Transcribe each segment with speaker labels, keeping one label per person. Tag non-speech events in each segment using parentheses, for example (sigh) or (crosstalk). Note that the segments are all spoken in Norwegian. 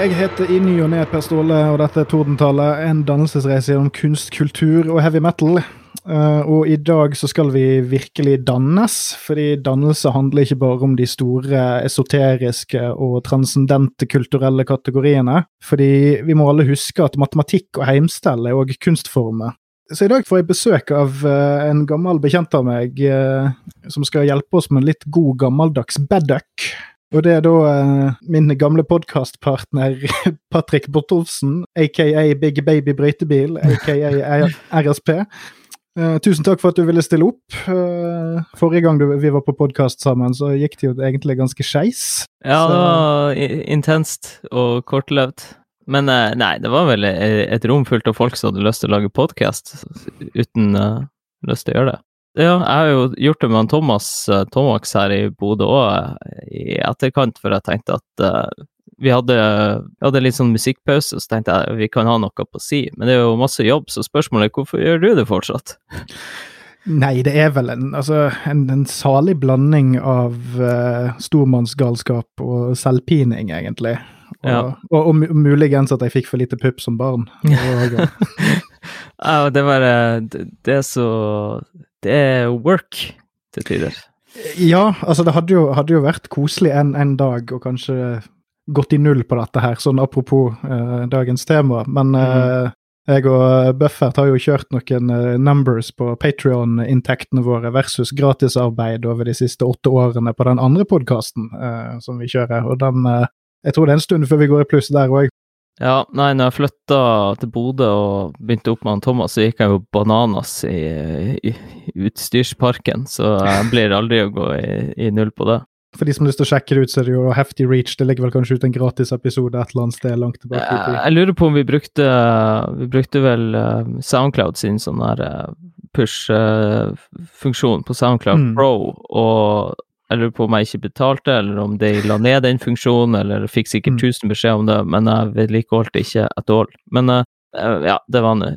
Speaker 1: Jeg heter i ny og ne Per Ståle, og dette er Tordentallet. En dannelsesreise gjennom kunst, kultur og heavy metal. Uh, og i dag så skal vi virkelig dannes, fordi dannelse handler ikke bare om de store esoteriske og transcendente kulturelle kategoriene. Fordi vi må alle huske at matematikk og heimstell er òg kunstformer. Så i dag får jeg besøk av uh, en gammel bekjent av meg uh, som skal hjelpe oss med en litt god gammeldags bedduck. Og det er da eh, min gamle podkastpartner (laughs) Patrick Bortolfsen, aka Big Baby Brøytebil, aka RSP. Eh, tusen takk for at du ville stille opp. Eh, forrige gang du, vi var på podkast sammen, så gikk det jo egentlig ganske skeis.
Speaker 2: Ja, så. det var intenst og kortløpt. Men nei, det var vel et rom fullt av folk som hadde lyst til å lage podkast uten lyst til å gjøre det. Ja, jeg har jo gjort det med han Thomas uh, Tomax her i Bodø òg, i etterkant, for jeg tenkte at uh, vi hadde, hadde, litt sånn musikkpause, så tenkte jeg vi kan ha noe på si. Men det er jo masse jobb, så spørsmålet er hvorfor gjør du det fortsatt? (laughs)
Speaker 1: Nei, det er vel en, altså, en, en salig blanding av uh, stormannsgalskap og selvpining, egentlig. Og, ja. og, og, og, muligens at jeg fikk for lite pupp som barn. (laughs)
Speaker 2: ja, det var det, det er så det er work til tider.
Speaker 1: Ja, altså det hadde jo, hadde jo vært koselig en, en, dag og kanskje gått i null på dette her, sånn apropos uh, dagens tema. Men uh, jeg og Buffert har jo kjørt noen uh, numbers på Patrion-inntektene våre versus gratisarbeid over de siste åtte årene på den andre podkasten som vi kjører. Og den Jeg tror det er en stund før vi går i pluss der òg.
Speaker 2: Ja, nei, når jeg flytta til Bodø og begynte opp med han Thomas, så gikk jeg jo bananas i, i, utstyrsparken, så jeg blir aldri å gå i, i, null på det.
Speaker 1: For de som har lyst til å sjekke det ut, så er det jo heftig reach. Det ligger vel kanskje ut en gratis episode et eller annet sted langt tilbake i
Speaker 2: tid. Jeg lurer på om vi brukte Vi brukte vel uh, Soundcloud sin sånn der uh, push-funksjon uh, på Soundcloud mm. Pro, og jeg lurer på om jeg ikke betalte, eller om de la ned den funksjonen, eller fikk sikkert 1000 mm. beskjed om det, men jeg vedlikeholdt ikke at all. Men uh, ja, det var nå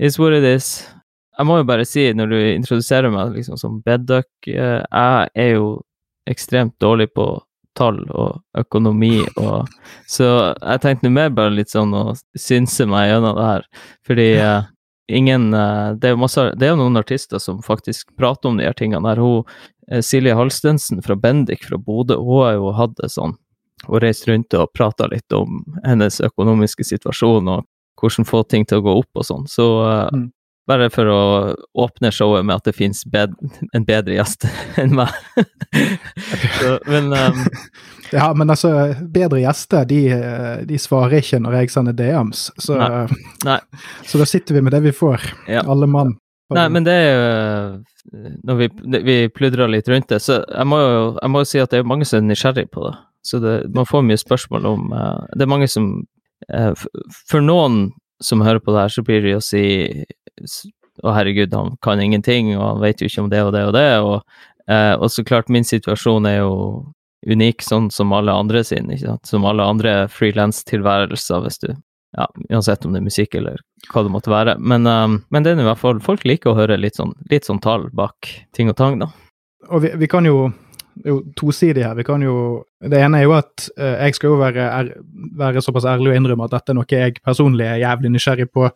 Speaker 2: It's what it is. Jeg må jo bare si, når du introduserer meg liksom som bedduck, uh, jeg er jo ekstremt dårlig på tall og økonomi og Så jeg tenkte mer bare litt sånn å synse meg gjennom det her, fordi uh, ingen det er, jo masse, det er noen artister som faktisk prater om de her tingene her. Hun Eh, Silje Halstensen fra Bendik fra Bodø, hun har jo hatt det sånn og reist rundt og prata litt om hennes økonomiske situasjon og hvordan få ting til å gå opp og sånn. Så uh, mm. bare for å åpne showet med at det fins bed en bedre gjest (laughs) enn meg. (laughs)
Speaker 1: Så, men um, Ja, men altså, bedre gjester, de, de, svarer ikke når jeg sender DMs, så, nei. Nei. (laughs) så da sitter vi med det vi får, ja. alle mann.
Speaker 2: Nei, men det er jo Når vi, vi pludrer litt rundt det, så jeg må jo jeg må si at det er mange som er nysgjerrig på det. Så det, man får mye spørsmål om uh, Det er mange som uh, For noen som hører på det her, så blir det å si Å, herregud, han kan ingenting, og han vet jo ikke om det og det og det. Og, uh, og så klart, min situasjon er jo unik, sånn som alle andre sin, ikke sant? som alle andre frilanstilværelser, hvis du ja, uansett om det er musikk eller hva det måtte være. Men, um, men det er i hvert fall Folk liker å høre litt sånn, litt sånn tall bak ting og tang, da.
Speaker 1: Og vi, vi kan jo jo tosidig her. Vi kan jo Det ene er jo at uh, jeg skal jo være, er, være, såpass ærlig og innrømme at dette er noe jeg personlig er jævlig nysgjerrig på.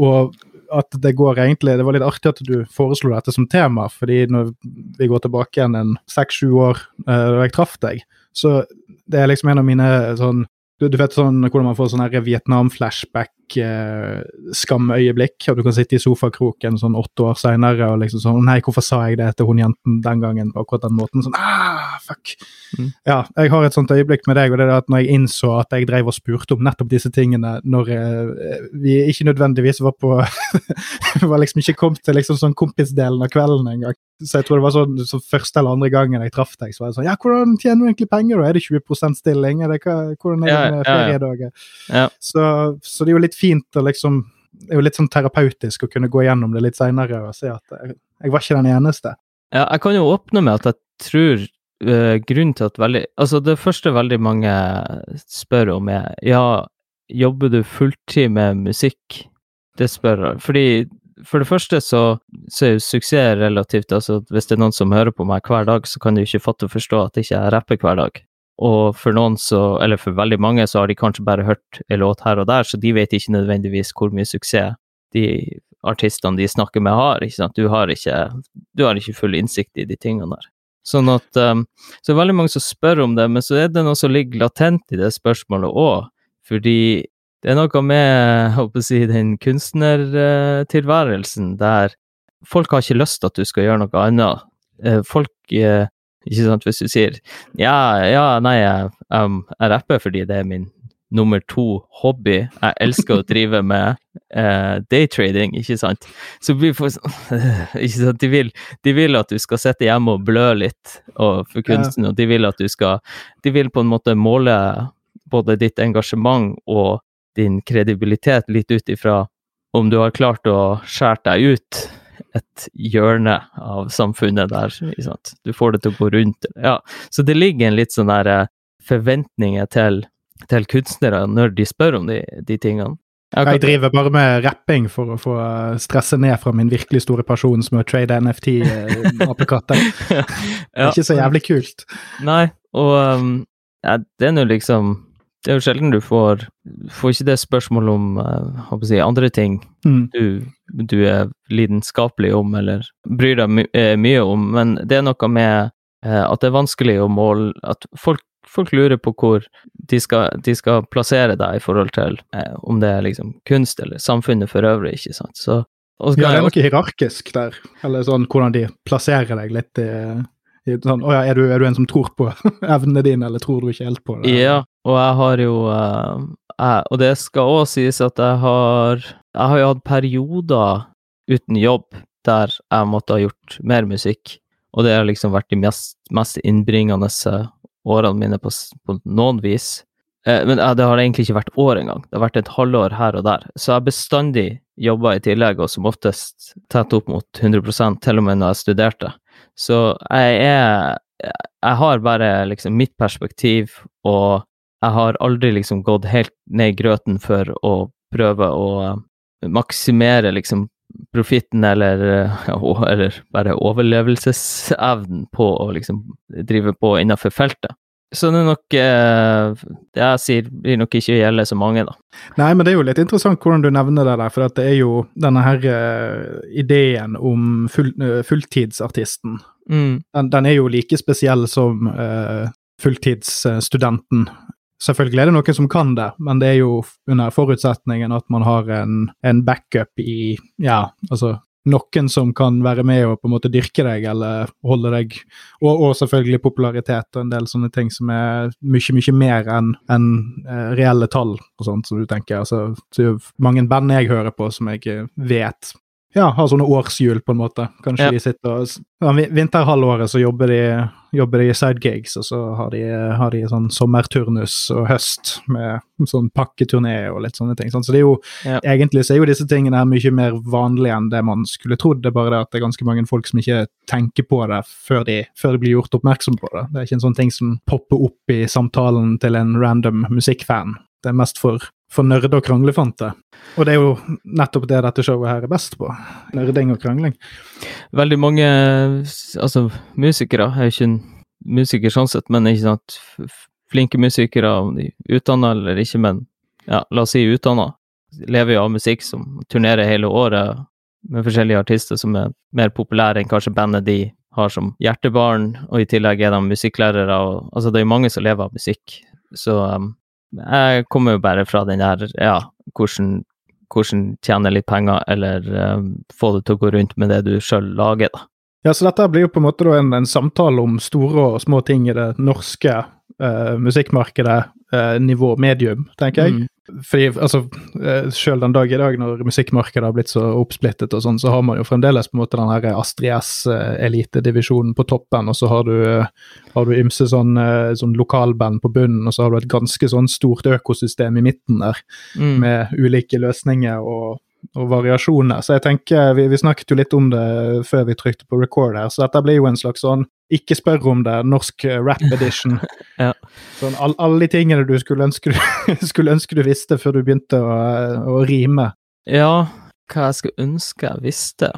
Speaker 1: Og at det går egentlig Det var litt artig at du foreslo dette som tema, fordi når vi går tilbake igjen en seks-sju år uh, da jeg traff deg, så det er liksom en av mine sånn du, du, vet sånn hvordan man får sånn Vietnam-flashback eh. Og du kan sitte i sofakroken sånn åtte år seinere og liksom sånn Nei, hvorfor sa jeg det til hun jenten den gangen på akkurat den måten? Sånn ah, fuck. Mm. Ja, jeg har et sånt øyeblikk med deg, og det er at når jeg innså at jeg drev og spurte om nettopp disse tingene når eh, vi ikke nødvendigvis var på (laughs) Var liksom ikke kommet til liksom sånn kompisdelen av kvelden engang. Så jeg tror det var sånn så første eller andre gangen jeg traff deg, så var jeg sånn Ja, hvordan tjener du egentlig penger, da? Er det 20 stilling? Er det, hvordan er det med feriedager? Ja, ja. Så, så det er jo litt fint å liksom Det er jo litt sånn terapeutisk å kunne gå gjennom det litt seinere og se at jeg, jeg, var ikke den eneste.
Speaker 2: Ja, jeg kan jo åpne med at jeg tror grunnen til at veldig Altså, det første veldig mange spør om, er ja, jobber du fulltid med musikk? Det spør jeg. Fordi for det første så, så, er jo suksess relativt. altså Hvis det er noen som hører på meg hver dag, så kan de ikke fatte og forstå at ikke jeg rapper hver dag. og for noen så, eller for veldig mange, så har de kanskje bare hørt en låt her og der, så de vet ikke nødvendigvis hvor mye suksess de artistene de snakker med, har. ikke sant? Du har ikke, du har ikke full innsikt i de tingene der. Sånn at um, Så det er veldig mange som spør om det, men så er det noe som ligger latent i det spørsmålet òg. Fordi det er noe med håper si, den kunstnertilværelsen der folk har ikke lyst til at du skal gjøre noe annet. Eh, Folk eh, Ikke sant, hvis du sier ja, ja, nei, jeg, um, jeg rapper fordi det er min nummer to hobby. Jeg elsker å drive med eh, daytrading, ikke sant. Så blir folk sånn Ikke sant, de vil, de vil at du skal sitte hjemme og blø litt og, for kunsten, og de vil at du skal De vil på en måte måle både ditt engasjement og din kredibilitet litt ut ifra om du har klart å skjære deg ut et hjørne av samfunnet der. Ikke sant? Du får det til å gå rundt. Ja. Så det ligger en litt sånn der eh, forventninger til, til kunstnere når de spør om de, de tingene.
Speaker 1: Jeg driver bare med rapping for å få stresse ned fra min virkelig store person som er å trade NFT-apekatter. (laughs)
Speaker 2: ja.
Speaker 1: Det er ikke så jævlig kult.
Speaker 2: Nei, og um, ja, det er nå liksom Det er jo sjelden du får Får ikke det spørsmålet om uh, jeg si, andre ting
Speaker 1: Mm.
Speaker 2: du, du er lidenskapelig om eller bryr deg my eh, mye om, men det er noe med eh, at det er vanskelig å måle At folk, folk lurer på hvor de skal, de skal plassere deg i forhold til eh, om det er liksom kunst eller samfunnet for øvrig, ikke sant. Så,
Speaker 1: Ja, det er
Speaker 2: noe
Speaker 1: noe hierarkisk der. Eller sånn hvordan de plasserer deg litt i, i sånn Å ja, er du, er du en som tror på (laughs) evnene dine, eller tror du ikke helt på det?
Speaker 2: Ja, og jeg har jo eh, jeg, Og det skal òg sies at jeg har Jeg har jo hatt perioder uten jobb der jeg måtte ha gjort mer musikk, og det har liksom vært de mest, mest innbringende årene mine på, på noen vis. Eh, men eh, det har egentlig ikke vært år engang. Det har vært et halvår her og der. Så jeg har bestandig jobba i tillegg, og som oftest tett opp mot 100 til og med når jeg studerte. Så jeg er Jeg har bare liksom mitt perspektiv, og jeg har aldri liksom gått helt ned i grøten for å prøve å eh, maksimere liksom profitten eller, eh, (laughs) eller bare overlevelsesevnen på å liksom drive på innenfor feltet. Så det er nok eh, Det jeg sier, blir nok ikke gjelde så mange, da.
Speaker 1: Nei, men det er jo litt interessant hvordan du nevner det der, for at det er jo denne her eh, ideen om full, fulltidsartisten.
Speaker 2: Mm.
Speaker 1: Den, den er jo like spesiell som uh, fulltidsstudenten. Selvfølgelig er det noen som kan det, men det er jo under forutsetningen at man har en, en backup i Ja, altså noen som kan være med og på en måte dyrke deg eller holde deg Og, og selvfølgelig popularitet og en del sånne ting som er mye, mye mer enn en, eh, reelle tall og sånt, som du tenker. Altså, det er jo mange band jeg hører på som jeg eh, vet ja, har sånne årshjul, på en måte. Kanskje
Speaker 2: Ja.
Speaker 1: de sitter og ja, Vinterhalvåret så jobber de, jobber de i sidegigs, og så har de, har de sånn sommerturnus og høst med sånn pakketurné og litt sånne ting. Sånn. Så det er jo,
Speaker 2: Ja.
Speaker 1: egentlig så er jo disse tingene her mye mer vanlige enn det man skulle trodd. Det er bare det at det er ganske mange folk som ikke tenker på det før de, før de blir gjort oppmerksom på det. Det er ikke en sånn ting som popper opp i samtalen til en random musikkfan. Det er mest for, for nerder og kranglefante. Og det er jo nettopp det dette showet her er best på. Nerding og krangling.
Speaker 2: Veldig mange altså, musikere er jo ikke en musiker sånn sett, men ikke sant, flinke musikere, om de er utdanna eller ikke, men ja, la oss si utdanna, lever jo av musikk som turnerer hele året med forskjellige artister som er mer populære enn kanskje bandet de har som hjertebarn, og i tillegg er de musikklærere. Og, altså, det er jo mange som lever av musikk. Så um, jeg kommer jo bare fra den der, ja, hvordan, hvordan tjene litt penger, eller uh, få det til å gå rundt med det du sjøl lager, da.
Speaker 1: Ja, så dette blir jo på en måte en, en samtale om store og små ting i det norske uh, musikkmarkedet, eh, nivå medium, tenker jeg.
Speaker 2: Mm.
Speaker 1: Fordi altså, eh, selv den dag i dag, når musikkmarkedet har blitt så oppsplittet og sånn, så har man jo fremdeles på en måte den her Astrid S-elitedivisjonen på toppen, og så har du, eh, har du ymse sånn, eh, sånn lokalband på bunnen, og så har du et ganske sånn stort økosystem i midten der,
Speaker 2: Mm.
Speaker 1: med ulike løsninger og, og variasjoner. Så jeg tenker, vi, vi snakket jo litt om det før vi trykte på record her, så dette blir jo en slags sånn ikke spør om det, norsk rap (laughs) edition.
Speaker 2: Ja.
Speaker 1: Sånn, all, alle de tingene du skulle ønske du, (laughs) skulle ønske du visste før du begynte å, å rime.
Speaker 2: Ja, hva jeg skulle ønske jeg visste.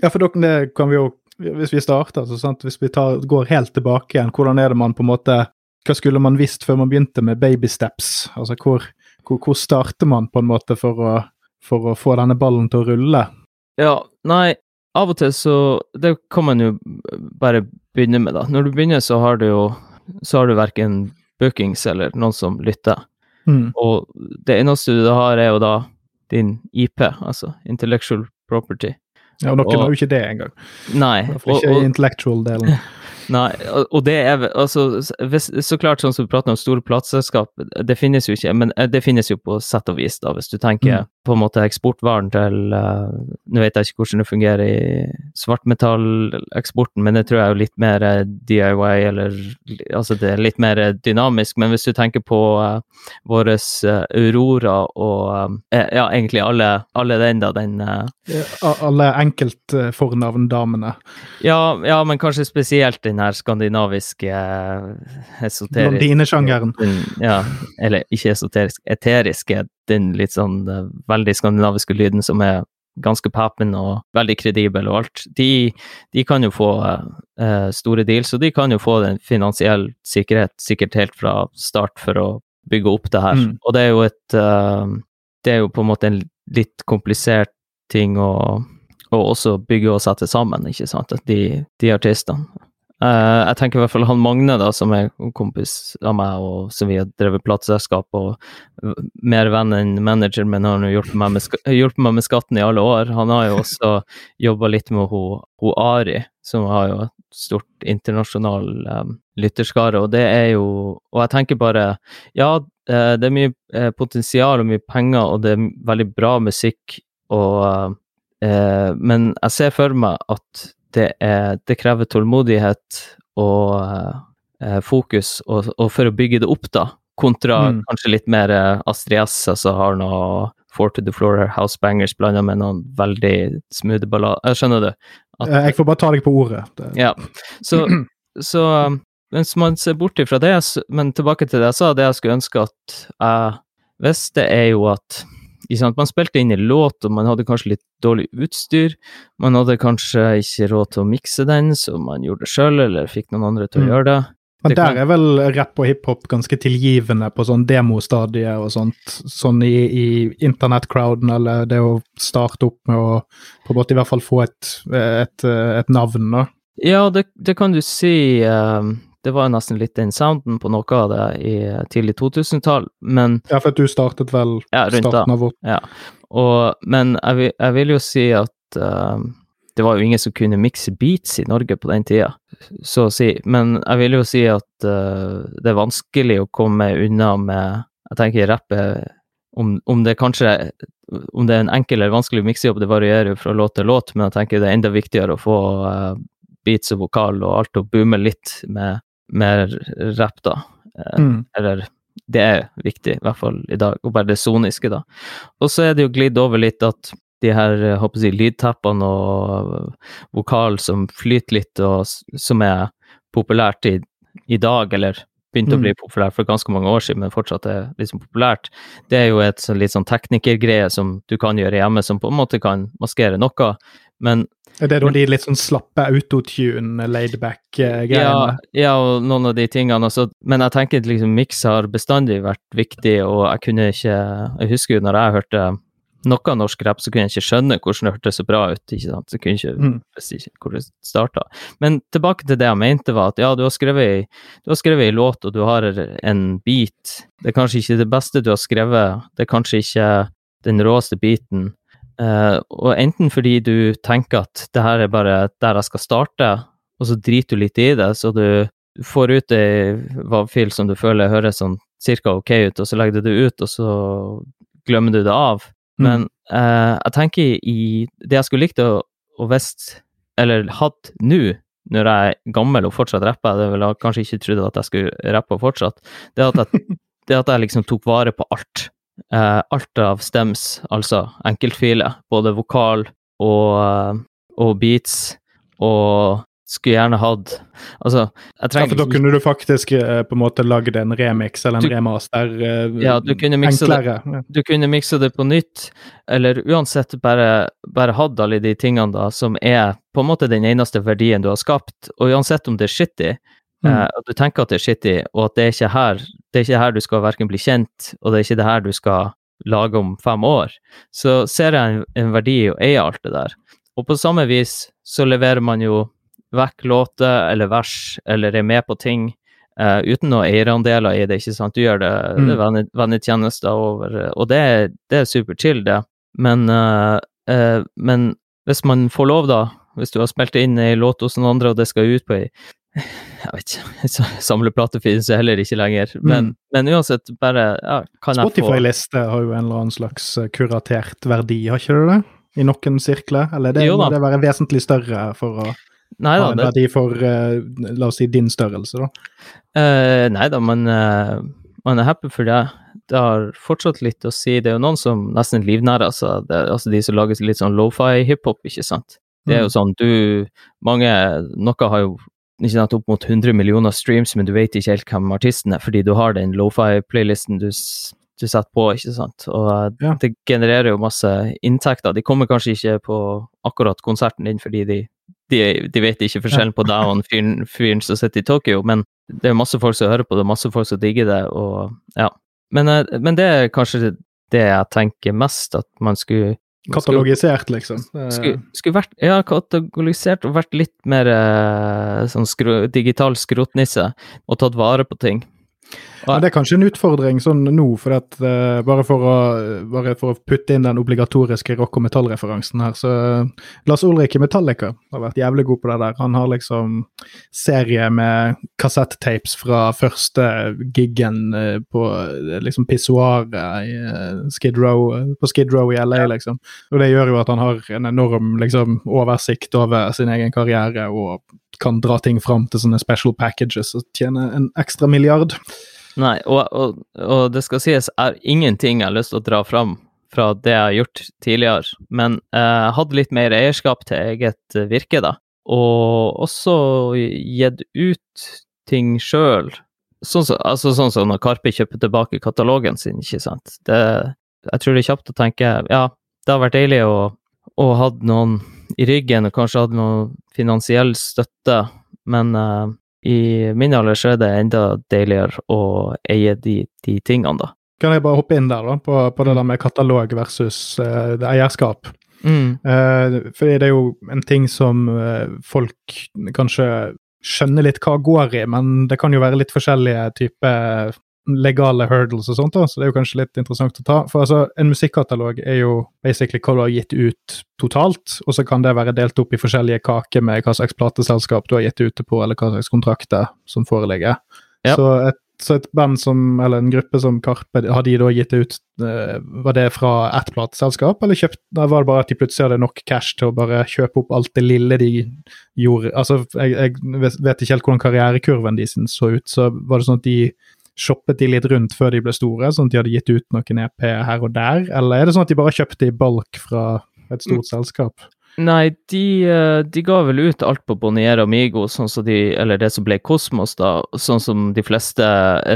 Speaker 1: Ja, for dere, det kan vi jo, hvis vi starter, så sant, hvis vi tar, går helt tilbake igjen, hvordan er det man på en måte hva skulle man visst før man begynte med baby steps? Altså hvor, hvor, hvor starter man på en måte for å, for å få denne ballen til å rulle?
Speaker 2: Ja, nei, av og til så Det kan man jo bare begynne med, da. Når du begynner, så har du jo så har du verken bookings eller noen som lytter.
Speaker 1: Mm.
Speaker 2: Og det eneste du har, er jo da din IP, altså intellectual property.
Speaker 1: Ja, og noen
Speaker 2: Og-
Speaker 1: har jo ikke det engang.
Speaker 2: Nei.
Speaker 1: Iallfall
Speaker 2: Og,
Speaker 1: ikke
Speaker 2: og,
Speaker 1: intellectual-delen. (laughs)
Speaker 2: Nei, og det er altså, hvis, Så klart, sånn som vi prater om store plateselskap, det finnes jo ikke, men eh, det finnes jo på sett og vis, da, hvis du tenker
Speaker 1: Mm.
Speaker 2: På en måte eksportvaren til uh, Nå vet jeg ikke hvordan det fungerer i svartmetalleksporten, men det tror jeg er jo litt mer eh, DIY, eller altså det er litt mer eh, dynamisk. Men hvis du tenker på uh, våre Aurora og uh, ja, egentlig alle, alle den, da, den
Speaker 1: Alle enkeltfornavndamene.
Speaker 2: Ja, ja, men kanskje spesielt den her skandinaviske esoteriske
Speaker 1: Blondinesjangeren.
Speaker 2: Ja, eller ikke esoterisk, eteriske, den litt sånn eh, veldig skandinaviske lyden som er ganske papen og veldig kredibel og alt. De, de kan jo få eh, store deals, og de kan jo få den finansiell sikkerhet sikkert helt fra start for å bygge opp det her.
Speaker 1: Mm.
Speaker 2: Og det er jo et eh, Det er jo på en måte en litt komplisert ting å å også bygge og sette sammen, ikke sant, de, de artistene. Eh, jeg tenker i hvert fall han Magne, da, som er kompis av meg, og som vi har drevet plateselskap, og mer venn enn manager, men har hjulpet meg hjulpet meg med skatten i alle år. Han har jo også jobba litt med hun, hun Ari, som har jo et stort internasjonal um, lytterskare, og det er jo Og jeg tenker bare, ja, eh, det er mye potensial og mye penger, og det er veldig bra musikk, og uh, men jeg ser for meg at det, er, det krever tålmodighet og eh, fokus, og, og for å bygge det opp, da, kontra
Speaker 1: Mm.
Speaker 2: kanskje litt mer eh, Astrid S, altså har noe Four to the Floor House Bangers blanda med noen veldig smooth ballader. Jeg skjønner du? At-
Speaker 1: Eh, Jeg får bare ta deg på ordet. Det,
Speaker 2: Ja. Så, så mens man ser bort ifra det, men tilbake til det jeg sa, det jeg skulle ønske at jeg visste, er jo at Man spilte inn en låt, og man hadde kanskje litt dårlig utstyr. Man hadde kanskje ikke råd til å mikse den, så man gjorde det sjøl, eller fikk noen andre til å
Speaker 1: Mm.
Speaker 2: gjøre det.
Speaker 1: Men der er vel rapp og hiphop ganske tilgivende på sånn demostadie og sånt, sånn i, i internettcrowden, eller det å starte opp med å på en måte i hvert fall få et, et, et navn, da.
Speaker 2: Ja, det, det kan du si. um, det var jo nesten litt den sounden på noe av det i tidlig 2000-tall, men
Speaker 1: Ja, for at du startet vel
Speaker 2: Ja, rundt
Speaker 1: starten av vårt
Speaker 2: Ja, og, men jeg, vil- jeg vil jo si at uh, det var jo ingen som kunne mikse beats i Norge på den tida, så å si. Men jeg vil jo si at uh, det er vanskelig å komme unna med Jeg tenker rappet om, om det kanskje om det er en enkel eller vanskelig miksejobb, det varierer jo fra låt til låt, men jeg tenker det er enda viktigere å få uh, beats og vokal og alt og boome litt med mer rapp, da. Eh,
Speaker 1: mm.
Speaker 2: eller det er viktig, i hvert fall i dag, og bare det soniske, da. Og så er det jo glidd over litt at de her håper jeg, si, lydtappene og vokal som flyter litt, og som er populært i, i dag, eller begynte å
Speaker 1: Mm.
Speaker 2: bli populært for ganske mange år siden, men fortsatt er liksom populært, det er jo et så, litt sånn teknikergreie som du kan gjøre hjemme, som på en måte kan maskere noe. Men
Speaker 1: Er det da de litt sånn slappe autotune, laidback-greiene?
Speaker 2: ja, og noen av de tingene. Altså, men jeg tenker liksom miks har bestandig vært viktig, og jeg kunne ikke Jeg husker jo når jeg hørte noe norsk rap, så kunne jeg ikke skjønne hvordan det hørtes så bra ut. ikke sant? Så kunne jeg ikke
Speaker 1: Mm.
Speaker 2: ikke hvor det starta. Men tilbake til det jeg mente, var at ja, du har skrevet ei låt, og du har en beat. Det er kanskje ikke det beste du har skrevet, det er kanskje ikke den råeste beaten. Eh, og enten fordi du tenker at det her er bare der jeg skal starte, og så driter du litt i det, så du får ut ei WAV-fil som du føler høres sånn cirka ok ut, og så legger du det ut, og så glemmer du det av.
Speaker 1: Mm.
Speaker 2: Men uh, jeg tenker i det jeg skulle likt å, å visst, eller hatt nå, når jeg er gammel og fortsatt rapper, det ville jeg kanskje ikke trodd at jeg skulle rappe fortsatt, det at jeg, (laughs) det at jeg liksom tok vare på alt. Eh, alt av stems, altså enkeltfiler, både vokal og, eh, og beats, og skulle gjerne hatt Altså, jeg
Speaker 1: Ja,
Speaker 2: trenger
Speaker 1: for da kunne du faktisk eh, på en måte lagd en remix eller en
Speaker 2: Du-
Speaker 1: remaster eh,
Speaker 2: Ja, du kunne det.
Speaker 1: enklere. Ja.
Speaker 2: du kunne mikse det på nytt, eller uansett bare, bare hatt alle de tingene da, som er på en måte den eneste verdien du har skapt, og uansett om det er shitty,
Speaker 1: Mm.
Speaker 2: uh, og du tenker at det er shitty, og at det er ikke her det er ikke det her du skal verken bli kjent, og det er ikke det her du skal lage om fem år, så ser jeg en, en verdi i å eie alt det der. Og på samme vis så leverer man jo vekk låter eller vers, eller er med på ting uh, uten noen eierandeler i det, ikke sant. Du gjør det,
Speaker 1: Mm.
Speaker 2: det er venne- vennetjenester over, og det, det er superchill, det. Men, uh, uh, men hvis man får lov, da, hvis du har spilt inn ei låt hos noen andre, og det skal ut på ei jeg vet ikke, samleplate finnes jo heller ikke lenger. Men,
Speaker 1: Mm.
Speaker 2: men uansett, bare ja, kan jeg få
Speaker 1: Spotify-liste har jo en eller annen slags eh, kuratert verdi, har ikke det det? I noen sirkler? Eller det,
Speaker 2: Jo
Speaker 1: må det være vesentlig større for å
Speaker 2: Nei
Speaker 1: ha en
Speaker 2: det,
Speaker 1: verdi for, uh, la oss si, din størrelse, da?
Speaker 2: Uh, nei da, man, uh, man er happy for det. Det har fortsatt litt å si. Det er jo noen som nesten livnærer seg. Er altså de som lager litt sånn lofi hiphop, ikke sant. Det er jo
Speaker 1: Mm.
Speaker 2: sånn, du Mange Noe har jo sant, opp mot 100 millioner streams, men du vet ikke helt hvem artisten er, fordi du har den lofi-playlisten du, du setter på, ikke sant. Og eh,
Speaker 1: Ja.
Speaker 2: det genererer jo masse inntekter. De kommer kanskje ikke på akkurat konserten din fordi de de, de vet ikke forskjellen på deg og fyren, fyren som sitter i Tokyo, men det er masse folk som hører på det, masse folk som digger det, og ja. Men, eh, men det er kanskje det jeg tenker mest, at man skulle-
Speaker 1: Katalogisert, liksom.
Speaker 2: Skulle, skulle vært ja, katalogisert og vært litt mer eh, sånn skru, digital skrotnisse og tatt vare på ting.
Speaker 1: Ja, det er kanskje en utfordring sånn nå, for at, uh, bare, for å, bare for å putte inn den obligatoriske rock- og metallreferansen her, så eh, Lars Ulrik i Metallica har vært jævlig god på det der. Han har liksom serie med kassettapes fra første giggen uh, på liksom pissoaret i eh, Skid Row, på Skid Row i LA, liksom. Og det gjør jo at han har en enorm liksom, oversikt over sin egen karriere og kan dra ting fram til sånne special packages og tjene en ekstra milliard.
Speaker 2: Nei, og, og, og det skal sies, er ingenting jeg har lyst til å dra fram fra det jeg har gjort tidligere, men eh, jeg hadde litt mer eierskap til eget virke, da. Og også gitt ut ting sjøl. Sånn som altså sånn som når Karpe kjøper tilbake katalogen sin, ikke sant. Det, jeg tror det er kjapt å tenke ja, det har vært deilig å, å ha noen i ryggen og kanskje hadde noe finansiell støtte, men uh, i min alder så er det enda deiligere å eie de, de tingene, da.
Speaker 1: Kan jeg bare hoppe inn der da, på, på det der med katalog versus uh, eierskap? eierskap? Uh, fordi det er jo en ting som folk kanskje skjønner litt hva går i, men det kan jo være litt forskjellige typer legale hurdles og sånt, da, så det er jo kanskje litt interessant å ta. For altså, en musikkatalog er jo basically hva du har gitt ut totalt, og så kan det være delt opp i forskjellige kaker med hva slags plateselskap du har gitt ut på, eller hva slags kontrakter som foreligger.
Speaker 2: Ja.
Speaker 1: Så, et, så et band som, eller en gruppe som Karpe, har de da gitt ut eh, Var det fra ett plateselskap, eller kjøpt, var det bare at de plutselig hadde nok cash til å bare kjøpe opp alt det lille de gjorde? Altså, jeg, jeg vet ikke helt hvordan karrierekurven de sin så ut, så var det sånn at de shoppet de litt rundt før de ble store, sånn at de hadde gitt ut noen EP her og der, eller er det sånn at de bare kjøpte i balk fra et stort selskap?
Speaker 2: Nei, de, eh, de ga vel ut alt på Bonier Amigo, sånn som de, eller det som ble Kosmos, da, sånn som de fleste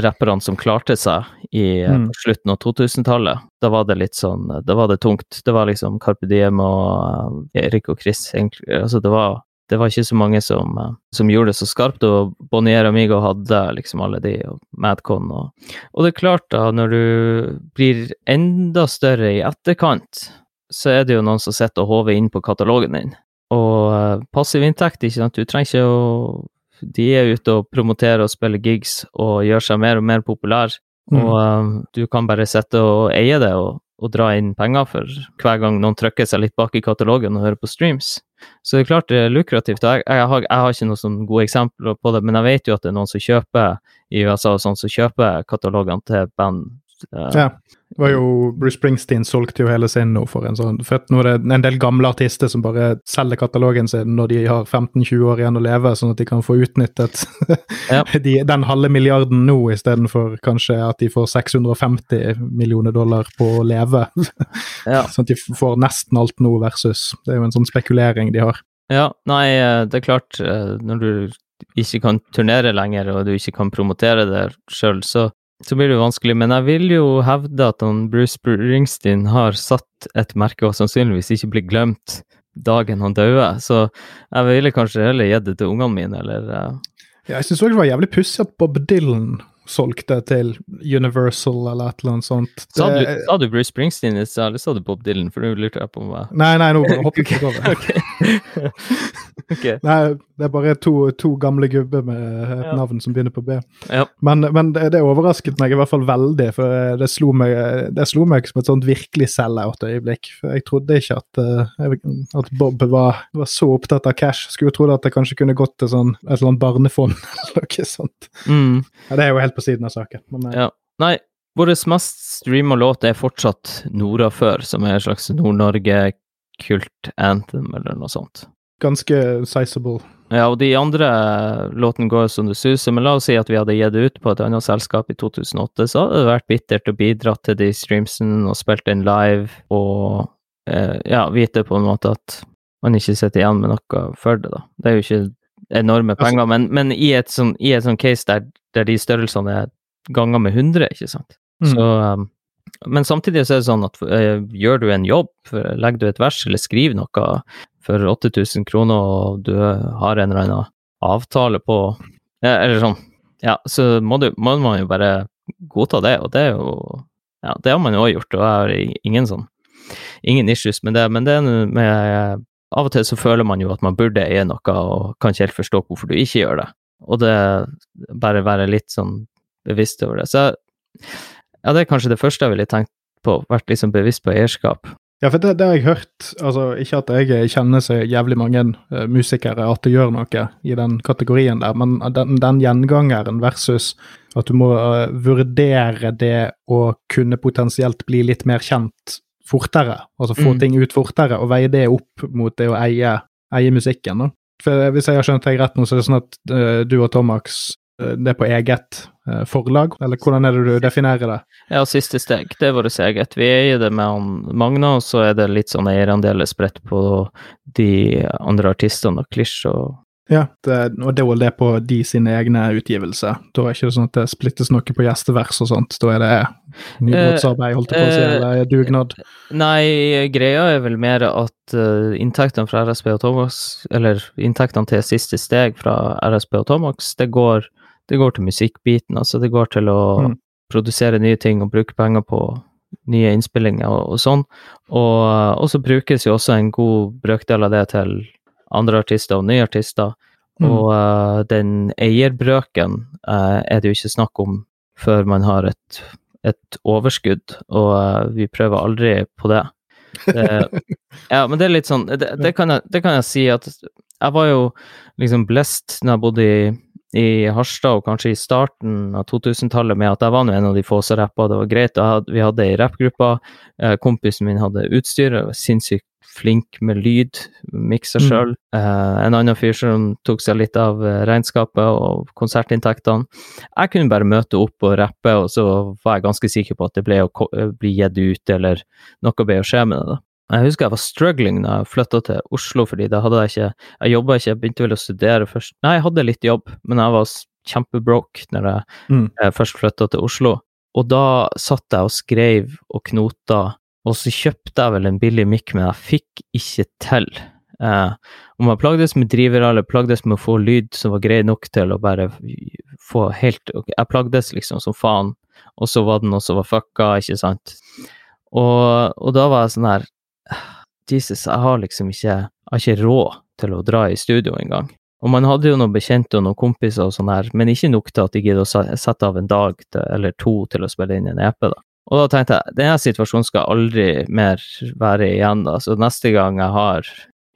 Speaker 2: rapperne som klarte seg i eh,
Speaker 1: Mm.
Speaker 2: slutten av 2000-tallet. Da var det litt sånn, da var det tungt. Det var liksom Carpe Diem og eh, Erik og Chris, egentlig. Altså, det var, det var ikke så mange som, eh, som gjorde det så skarpt, og Bonnier Amigo hadde liksom alle de, og Madcon og Og det er klart, da, når du blir enda større i etterkant, så er det jo noen som sitter og håver inn på katalogen din. Og uh, passiv inntekt, ikke sant, du trenger ikke å De er ute og promoterer og spiller gigs og gjør seg mer og mer populær,
Speaker 1: Mm.
Speaker 2: og uh, du kan bare sitte og eie det og, og dra inn penger for hver gang noen trykker seg litt bak i katalogen og hører på streams. Så det er klart det er lukrativt. Jeg, jeg, har, jeg har ikke noen sånn gode eksempler på det, men jeg vet jo at det er noen som kjøper i USA og sånn, som kjøper katalogene til band. Eh,
Speaker 1: Ja. Det var jo Bruce Springsteen solgte jo hele sin nå for en sånn For nå er det en del gamle artister som bare selger katalogen sin når de har 15-20 år igjen å leve, sånn at de kan få utnyttet (laughs)
Speaker 2: Ja.
Speaker 1: de, den halve milliarden nå, istedenfor kanskje at de får 650 millioner dollar på å leve. (laughs)
Speaker 2: Ja.
Speaker 1: sånn at de får nesten alt nå versus Det er jo en sånn spekulering de har.
Speaker 2: Ja, nei, eh, det er klart, eh, når du ikke kan turnere lenger, og du ikke kan promotere det sjøl, så, så blir det jo vanskelig. Men jeg vil jo hevde at han Bruce Springsteen har satt et merke, og sannsynligvis ikke blir glemt dagen han døde. Så jeg ville kanskje heller gitt det til ungene mine, eller uh...
Speaker 1: Ja, jeg syns òg det var jævlig pussig at Bob Dylan solgte til Universal eller et eller annet sånt.
Speaker 2: Sa du, sa du Bruce Springsteen i stad, eller sa du Bob Dylan? For du lurte jeg på meg.
Speaker 1: Nei, nei, nå (laughs) hopper jeg over.
Speaker 2: okay. (laughs) Ok. (laughs)
Speaker 1: Nei, det er bare to, to gamle gubber med et
Speaker 2: Ja.
Speaker 1: navn som begynner på B.
Speaker 2: Ja.
Speaker 1: Men, men det, det overrasket meg i hvert fall veldig, for det slo meg, det slo meg som et sånt virkelig sell-out-øyeblikk. For jeg trodde ikke at, eh, at Bob var, var så opptatt av cash. Skulle jo trodd at det kanskje kunne gått til sånn, et eller annet barnefond eller noe sånt.
Speaker 2: Mm.
Speaker 1: Ja, det er jo helt på siden av saken. Men, eh,
Speaker 2: Ja. Nei, vår mest streama låt er fortsatt Nora før, som er en slags Nord-Norge-kult anthem, eller noe sånt.
Speaker 1: ganske sizable.
Speaker 2: Ja, og de andre låtene går som det suser, men la oss si at vi hadde gitt det ut på et annet selskap i 2008, så hadde det vært bittert å bidra til de streamsene og spilt den live, og eh, ja, vite på en måte at man ikke sitter igjen med noe for det, da. Det er jo ikke enorme
Speaker 1: Altså-
Speaker 2: penger, men, men i et sånn, i et sånn case der, der de størrelsene er ganger med 100, ikke sant.
Speaker 1: Mm.
Speaker 2: Så, um, men samtidig så er det sånn at uh, gjør du en jobb, legger du et vers eller skriver noe for 8000 kroner, og du har en eller annen avtale på ja, Eller sånn, ja, så må, du, må man jo bare godta det, og det er jo Ja, det har man jo òg gjort, og jeg har ingen sånn Ingen issues med det, men det er med Av og til så føler man jo at man burde eie noe, og kan ikke helt forstå hvorfor du ikke gjør det. Og det bare være litt sånn bevisst over det. Så ja, det er kanskje det første jeg ville tenkt på, vært liksom bevisst på eierskap.
Speaker 1: Ja, for det, det har jeg hørt. Altså, ikke at jeg kjenner så jævlig mange uh, musikere at det gjør noe i den kategorien der, men den, den gjengangeren versus at du må uh, vurdere det å kunne potensielt bli litt mer kjent fortere, altså få
Speaker 2: Mm.
Speaker 1: ting ut fortere, og veie det opp mot det å eie, eie musikken. Da. For Hvis jeg har skjønt deg rett nå, så er det sånn at uh, du og Tomax uh, det er på eget uh, forlag, eller hvordan er det du definerer det?
Speaker 2: Ja, siste steg, det er vårt eget. Vi eier det med han Magna, og så er det litt sånn eierandeler spredt på de andre artistene og Klisj og
Speaker 1: Ja, det, og det er vel det på de sine egne utgivelser. Da er det ikke sånn at det splittes noe på gjestevers og sånt. Da er det nybrottsarbeid, holdt jeg på å si,
Speaker 2: eh,
Speaker 1: eller dugnad.
Speaker 2: Nei, greia er vel mer at uh, inntektene fra RSB og Tomax, eller inntektene til siste steg fra RSB og Tomax, det går, det går til musikkbiten. Altså det går til å
Speaker 1: Mm.
Speaker 2: produsere nye ting og bruke penger på nye innspillinger og, og sånn. Og, og så brukes jo også en god brøkdel av det til andre artister og nye artister.
Speaker 1: Mm.
Speaker 2: Og uh, den eierbrøken uh, er det jo ikke snakk om før man har et, et overskudd, og uh, vi prøver aldri på det. (laughs) Ja, men det er litt sånn det, det, kan jeg, det kan jeg si at jeg var jo liksom blessed når jeg bodde i, i Harstad, og kanskje i starten av 2000-tallet, med at jeg var nå en av de få som rappa. Det var greit. Hadde, vi hadde ei rappgruppe. Kompisen min hadde utstyr, og var sinnssykt flink med lyd, miksa
Speaker 1: Mm.
Speaker 2: sjøl. Eh, en annen fyr som tok seg litt av eh, regnskapet og konsertinntektene. Jeg kunne bare møte opp og rappe, og så var jeg ganske sikker på at det ble å eh, bli gitt ut, eller noe ble å skje med det. da. Jeg husker jeg var struggling da jeg flytta til Oslo, fordi da hadde jeg ikke Jeg jobba ikke, jeg begynte vel å studere først. Nei, jeg hadde litt jobb, men jeg var kjempebroke når jeg
Speaker 1: Mm.
Speaker 2: først flytta til Oslo. Og da satt jeg og skrev og knota, og så kjøpte jeg vel en billig mic, men jeg fikk ikke til. Eh, om jeg plagdes med driver eller plagdes med å få lyd som var grei nok til å bare få helt Jeg plagdes liksom som faen, og så var det noe som var fucka, ikke sant. Og, og da var jeg sånn her Jesus, jeg har liksom ikke Jeg har ikke råd til å dra i studio engang. Og man hadde jo noen bekjente og noen kompiser og sånn her, men ikke nok til at de gidder å sette av en dag til, eller to til å spille inn en EP, da. Og da tenkte jeg, denne situasjonen skal aldri mer være igjen, da. Så neste gang jeg har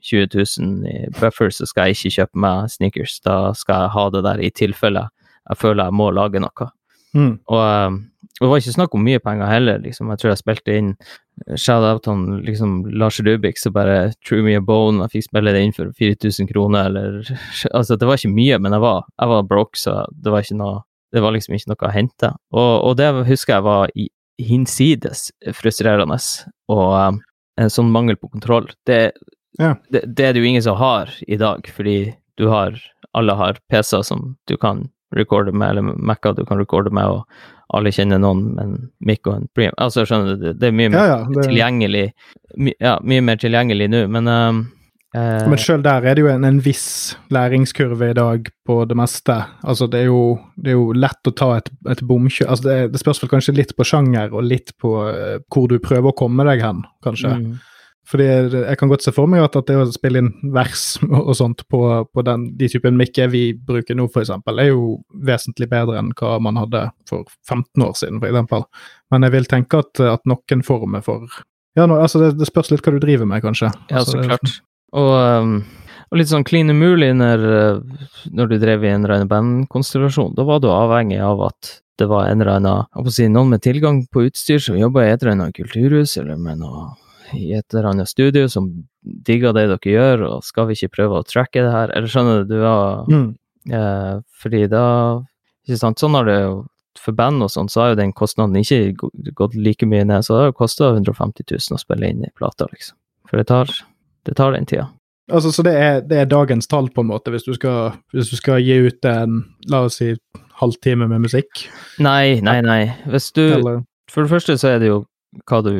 Speaker 2: 20 000 i buffer, så skal jeg ikke kjøpe meg sneakers. Da skal jeg ha det der i tilfelle jeg føler jeg må lage noe.
Speaker 1: Mm.
Speaker 2: Og eh, det var ikke snakk om mye penger heller, liksom. Jeg tror jeg spilte inn shout-out til liksom Lars Rubik, så bare True Me a Bone, jeg fikk spille det inn for 4000 kroner, eller (laughs) Altså, det var ikke mye, men jeg var, jeg var broke, så det var ikke noe Det var liksom ikke noe å hente. Og, og det husker jeg var i, hinsides frustrerende, og eh, en sånn mangel på kontroll. Det,
Speaker 1: Ja.
Speaker 2: det, det er det jo ingen som har i dag, fordi du har Alle har PC-er som du kan recorde med, eller Mac-er du kan recorde med, og alle kjenner noen med en mic og en pream. Altså, skjønner du, det, er mye mer
Speaker 1: Ja, ja. Det,
Speaker 2: tilgjengelig my, Ja, mye mer tilgjengelig nå, men Eh,
Speaker 1: Men sjøl der er det jo en, en viss læringskurve i dag på det meste. Altså, det er jo, det er jo lett å ta et, et bomkjør altså, det, det spørs vel kanskje litt på sjanger og litt på uh, hvor du prøver å komme deg hen, kanskje.
Speaker 2: mm.
Speaker 1: Fordi jeg kan godt se for meg at, at det å spille inn vers (laughs) og sånt på, på den, de typen mikker vi bruker nå, f.eks., er jo vesentlig bedre enn hva man hadde for 15 år siden, f.eks. Men jeg vil tenke at, at noen former for Ja, nå, altså det, det spørs litt hva du driver med, kanskje.
Speaker 2: Ja,
Speaker 1: altså,
Speaker 2: så klart. Og, um, og litt sånn klin umulig når, uh, når du drev i en eller annen bandkonstellasjon. Da var du avhengig av at det var en eller annen, si, noen med tilgang på utstyr som jobba i et eller annet kulturhus eller med noe i et eller annet studio som digga det dere gjør, og skal vi ikke prøve å tracke det her? Eller skjønner du, du har
Speaker 1: Mm.
Speaker 2: Eh, fordi da ikke sant, Sånn har det jo For band og sånn, så har jo den kostnaden ikke gått like mye ned. Så det har jo kosta 150 000 å spille inn i plata, liksom. For det tar, det tar den tida.
Speaker 1: Altså, så det er, det er dagens tall, på en måte, hvis du skal, hvis du skal gi ut en la oss si halvtime med musikk?
Speaker 2: Nei, nei, nei. Hvis du
Speaker 1: Eller
Speaker 2: For det første så er det jo hva du,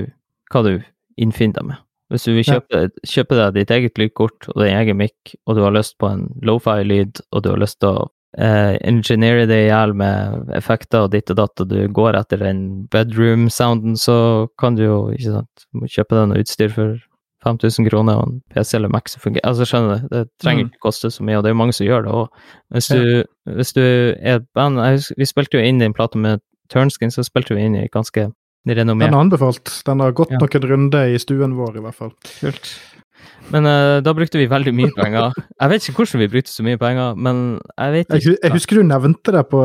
Speaker 2: hva du innfinner deg med. Hvis du vil kjøpe, kjøpe deg ditt eget lydkort og din egen mic, og du har lyst på en lofi-lyd, og du har lyst til å eh, engineere det i hjel med effekter og ditt og datt, og du går etter den bedroom-sounden, så kan du jo ikke sant, kjøpe deg noe utstyr for 5000 kroner og en PC eller Mac som fungerer. Altså, skjønner du, det trenger
Speaker 1: Mm.
Speaker 2: ikke koste så mye, og det er jo mange som gjør det òg. Hvis, du- hvis du er et band husker, Vi spilte jo inn i en plate med Turnskin, så spilte vi inn i ganske renommert
Speaker 1: Den er anbefalt. Den har gått
Speaker 2: Ja.
Speaker 1: noen runder i stuen vår, i hvert fall.
Speaker 2: Kult. Men uh, da brukte vi veldig mye penger. (laughs) Jeg vet ikke hvordan vi brukte så mye penger, men jeg vet ikke.
Speaker 1: Jeg, jeg husker du nevnte det på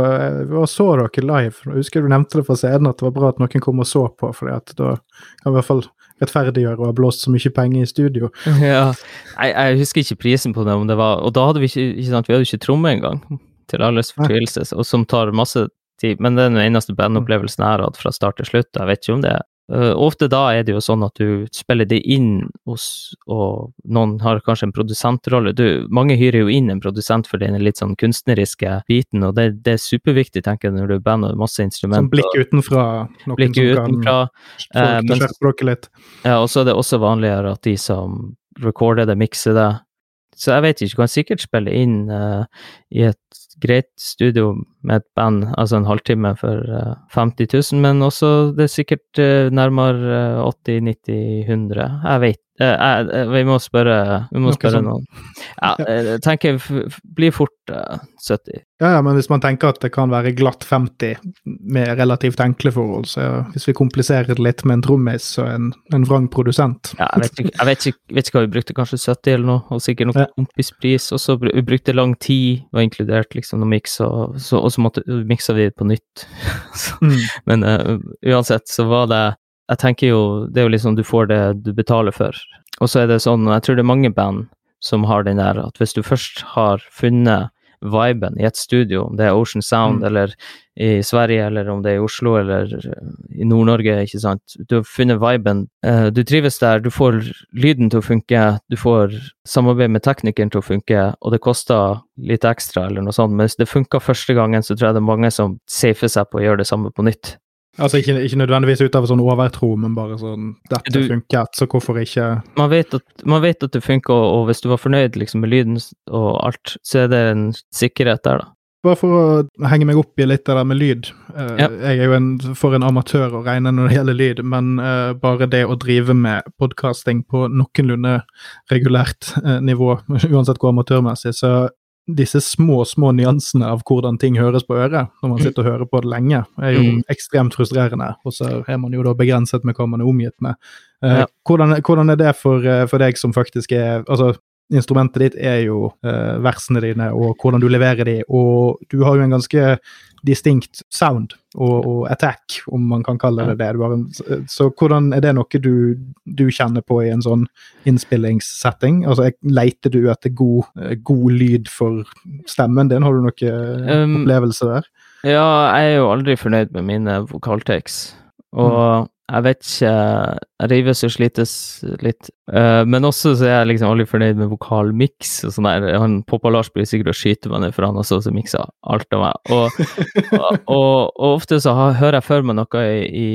Speaker 1: Vi så dere live. Jeg husker du nevnte det på scenen at det var bra at noen kom og så på, for da kan vi i hvert fall rettferdiggjøre å ha blåst så mye penger i studio. (laughs)
Speaker 2: Ja. Jeg, jeg husker ikke prisen på det, om det var Og da hadde vi ikke, ikke sant, vi hadde ikke tromme engang, til alles fortvilelse, og som tar masse tid. Men det er den eneste bandopplevelsen jeg har hatt fra start til slutt. Jeg vet ikke om det Eh, ofte da er det jo sånn at du spiller det inn hos Og noen har kanskje en produsentrolle. Du, mange hyrer jo inn en produsent for den litt sånn kunstneriske biten, og det, det er superviktig, tenker jeg, når du er band og masse
Speaker 1: Som
Speaker 2: instrumenter.
Speaker 1: blikk utenfra. Noen
Speaker 2: Blikk
Speaker 1: som
Speaker 2: utenfra.
Speaker 1: kan
Speaker 2: eh,
Speaker 1: skjerpe dere litt.
Speaker 2: Ja, og så er det også vanligere at de som recorder det, mikser det. Så jeg vet ikke, du kan sikkert spille inn uh, i et greit studio med et band, altså en halvtime for uh, 50 000, men også det er sikkert uh, nærmere 80 90 100 Jeg vet eh, jeg, eh, Vi må spørre, vi må spørre
Speaker 1: sånt.
Speaker 2: noen. Ja, eh, jeg tenker blir fort eh, 70.
Speaker 1: Ja, ja, men hvis man tenker at det kan være glatt 50 med relativt enkle forhold, så hvis vi kompliserer det litt med en trommis og en, en vrang produsent
Speaker 2: Ja, jeg vet ikke, vet ikke, vet ikke hva vi brukte, kanskje 70 eller noe, og sikkert noe
Speaker 1: Ja.
Speaker 2: kompispris. Og så vi brukte lang tid, var inkludert liksom noe miks, og så, og så måtte, miksa vi det på nytt. (laughs) så,
Speaker 1: mm.
Speaker 2: men uh, uansett så var det Jeg tenker jo, det er jo liksom du får det du betaler for. Og så er det sånn, jeg tror det er mange band som har den der at hvis du først har funnet viben i et studio, om det er Ocean Sound
Speaker 1: Mm.
Speaker 2: eller i Sverige, eller om det er i Oslo eller eh, i Nord-Norge, ikke sant. Du har funnet viben. eh, Du trives der, du får lyden til å funke, du får samarbeid med teknikeren til å funke, og det koster litt ekstra eller noe sånt. Men hvis det funka første gangen, så tror jeg det er mange som safer seg på å gjøre det samme på nytt.
Speaker 1: Altså ikke, ikke nødvendigvis ut av sånn overtro, men bare sånn Dette
Speaker 2: Du-
Speaker 1: funket, så hvorfor ikke
Speaker 2: man vet at, man vet at det funker, og, hvis du var fornøyd liksom, med lyden og alt, så er det en sikkerhet der, da.
Speaker 1: Bare for å henge meg opp i litt det der med lyd. Uh,
Speaker 2: Ja.
Speaker 1: Jeg er jo en, for en amatør å regne når det gjelder lyd, men uh, bare det å drive med podkasting på noenlunde regulært uh, nivå, (laughs) uansett hvor amatørmessig, så disse små, små nyansene av hvordan ting høres på øret når man sitter og hører på det lenge, er jo
Speaker 2: Mm.
Speaker 1: ekstremt frustrerende. Og så er man jo da begrenset med hva man er omgitt med. Eh,
Speaker 2: Ja.
Speaker 1: hvordan, hvordan er det for, eh, for deg som faktisk er altså Instrumentet ditt er jo eh, versene dine og hvordan du leverer de, og du har jo en ganske distinkt sound og, og attack, om man kan kalle det det. Har så hvordan er det noe du, du kjenner på i en sånn innspillingssetting? Altså, Leiter du etter god, eh, god lyd for stemmen din? Har du noen
Speaker 2: Um,
Speaker 1: opplevelse der?
Speaker 2: Ja, jeg er jo aldri fornøyd med mine vokaltakes. Og jeg vet ikke Jeg rives og slites litt. Uh, men også så er jeg liksom aldri fornøyd med vokalmiks og sånn der. Han Poppa Lars blir sikkert å skyte meg ned, for han også så og miksa alt av meg. Og, og, (laughs) og, og, ofte så har, hører jeg for meg noe i, i,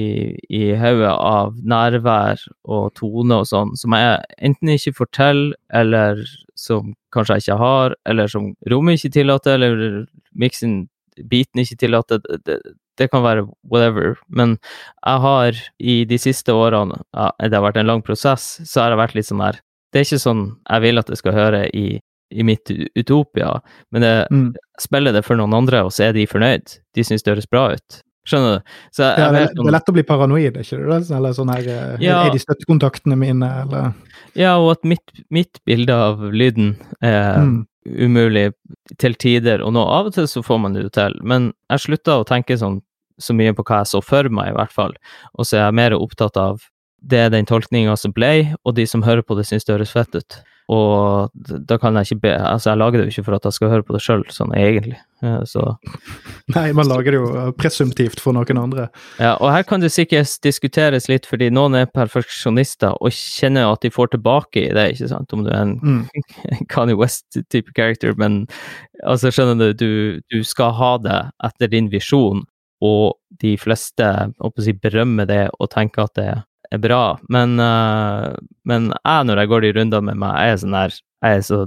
Speaker 2: i hodet av nærvær og tone og sånn, som jeg enten ikke forteller, eller som kanskje jeg ikke har, eller som rommet ikke tillater, eller miksen biten ikke tillater. Det, det, det kan være whatever, men jeg har i de siste årene, ja, det har vært en lang prosess, så har jeg vært litt sånn her Det er ikke sånn jeg vil at det skal høre i, i mitt utopia, men jeg mm. spiller det for noen andre, og så er de fornøyd. De syns det høres bra ut. Skjønner du?
Speaker 1: Jeg, ja, det, er, det, er lett å bli paranoid, ikke det? Eller sånn her eh, ja. Er de støttekontaktene mine, eller
Speaker 2: Ja, og at mitt, mitt bilde av lyden er mm. umulig til tider, og nå av og til så får man det jo til, men jeg slutta å tenke sånn så mye på hva jeg så for meg, i hvert fall. Og så er jeg mer opptatt av det er den tolkninga som ble, og de som hører på det, syns det høres fett ut. Og da kan jeg ikke be Altså, jeg lager det jo ikke for at jeg skal høre på det sjøl, sånn egentlig. Så (laughs)
Speaker 1: Nei, man lager det jo presumptivt for noen andre.
Speaker 2: Ja, og her kan det sikkert diskuteres litt, fordi noen er perfeksjonister og kjenner at de får tilbake i det, ikke sant, om du er en mm. (laughs) Kanye West-type character, men altså, skjønner du, du, du skal ha det etter din visjon, og de fleste si, berømmer det og tenker at det er bra. Men, uh, men jeg, når jeg går de rundene med meg, jeg er sånn der Jeg er så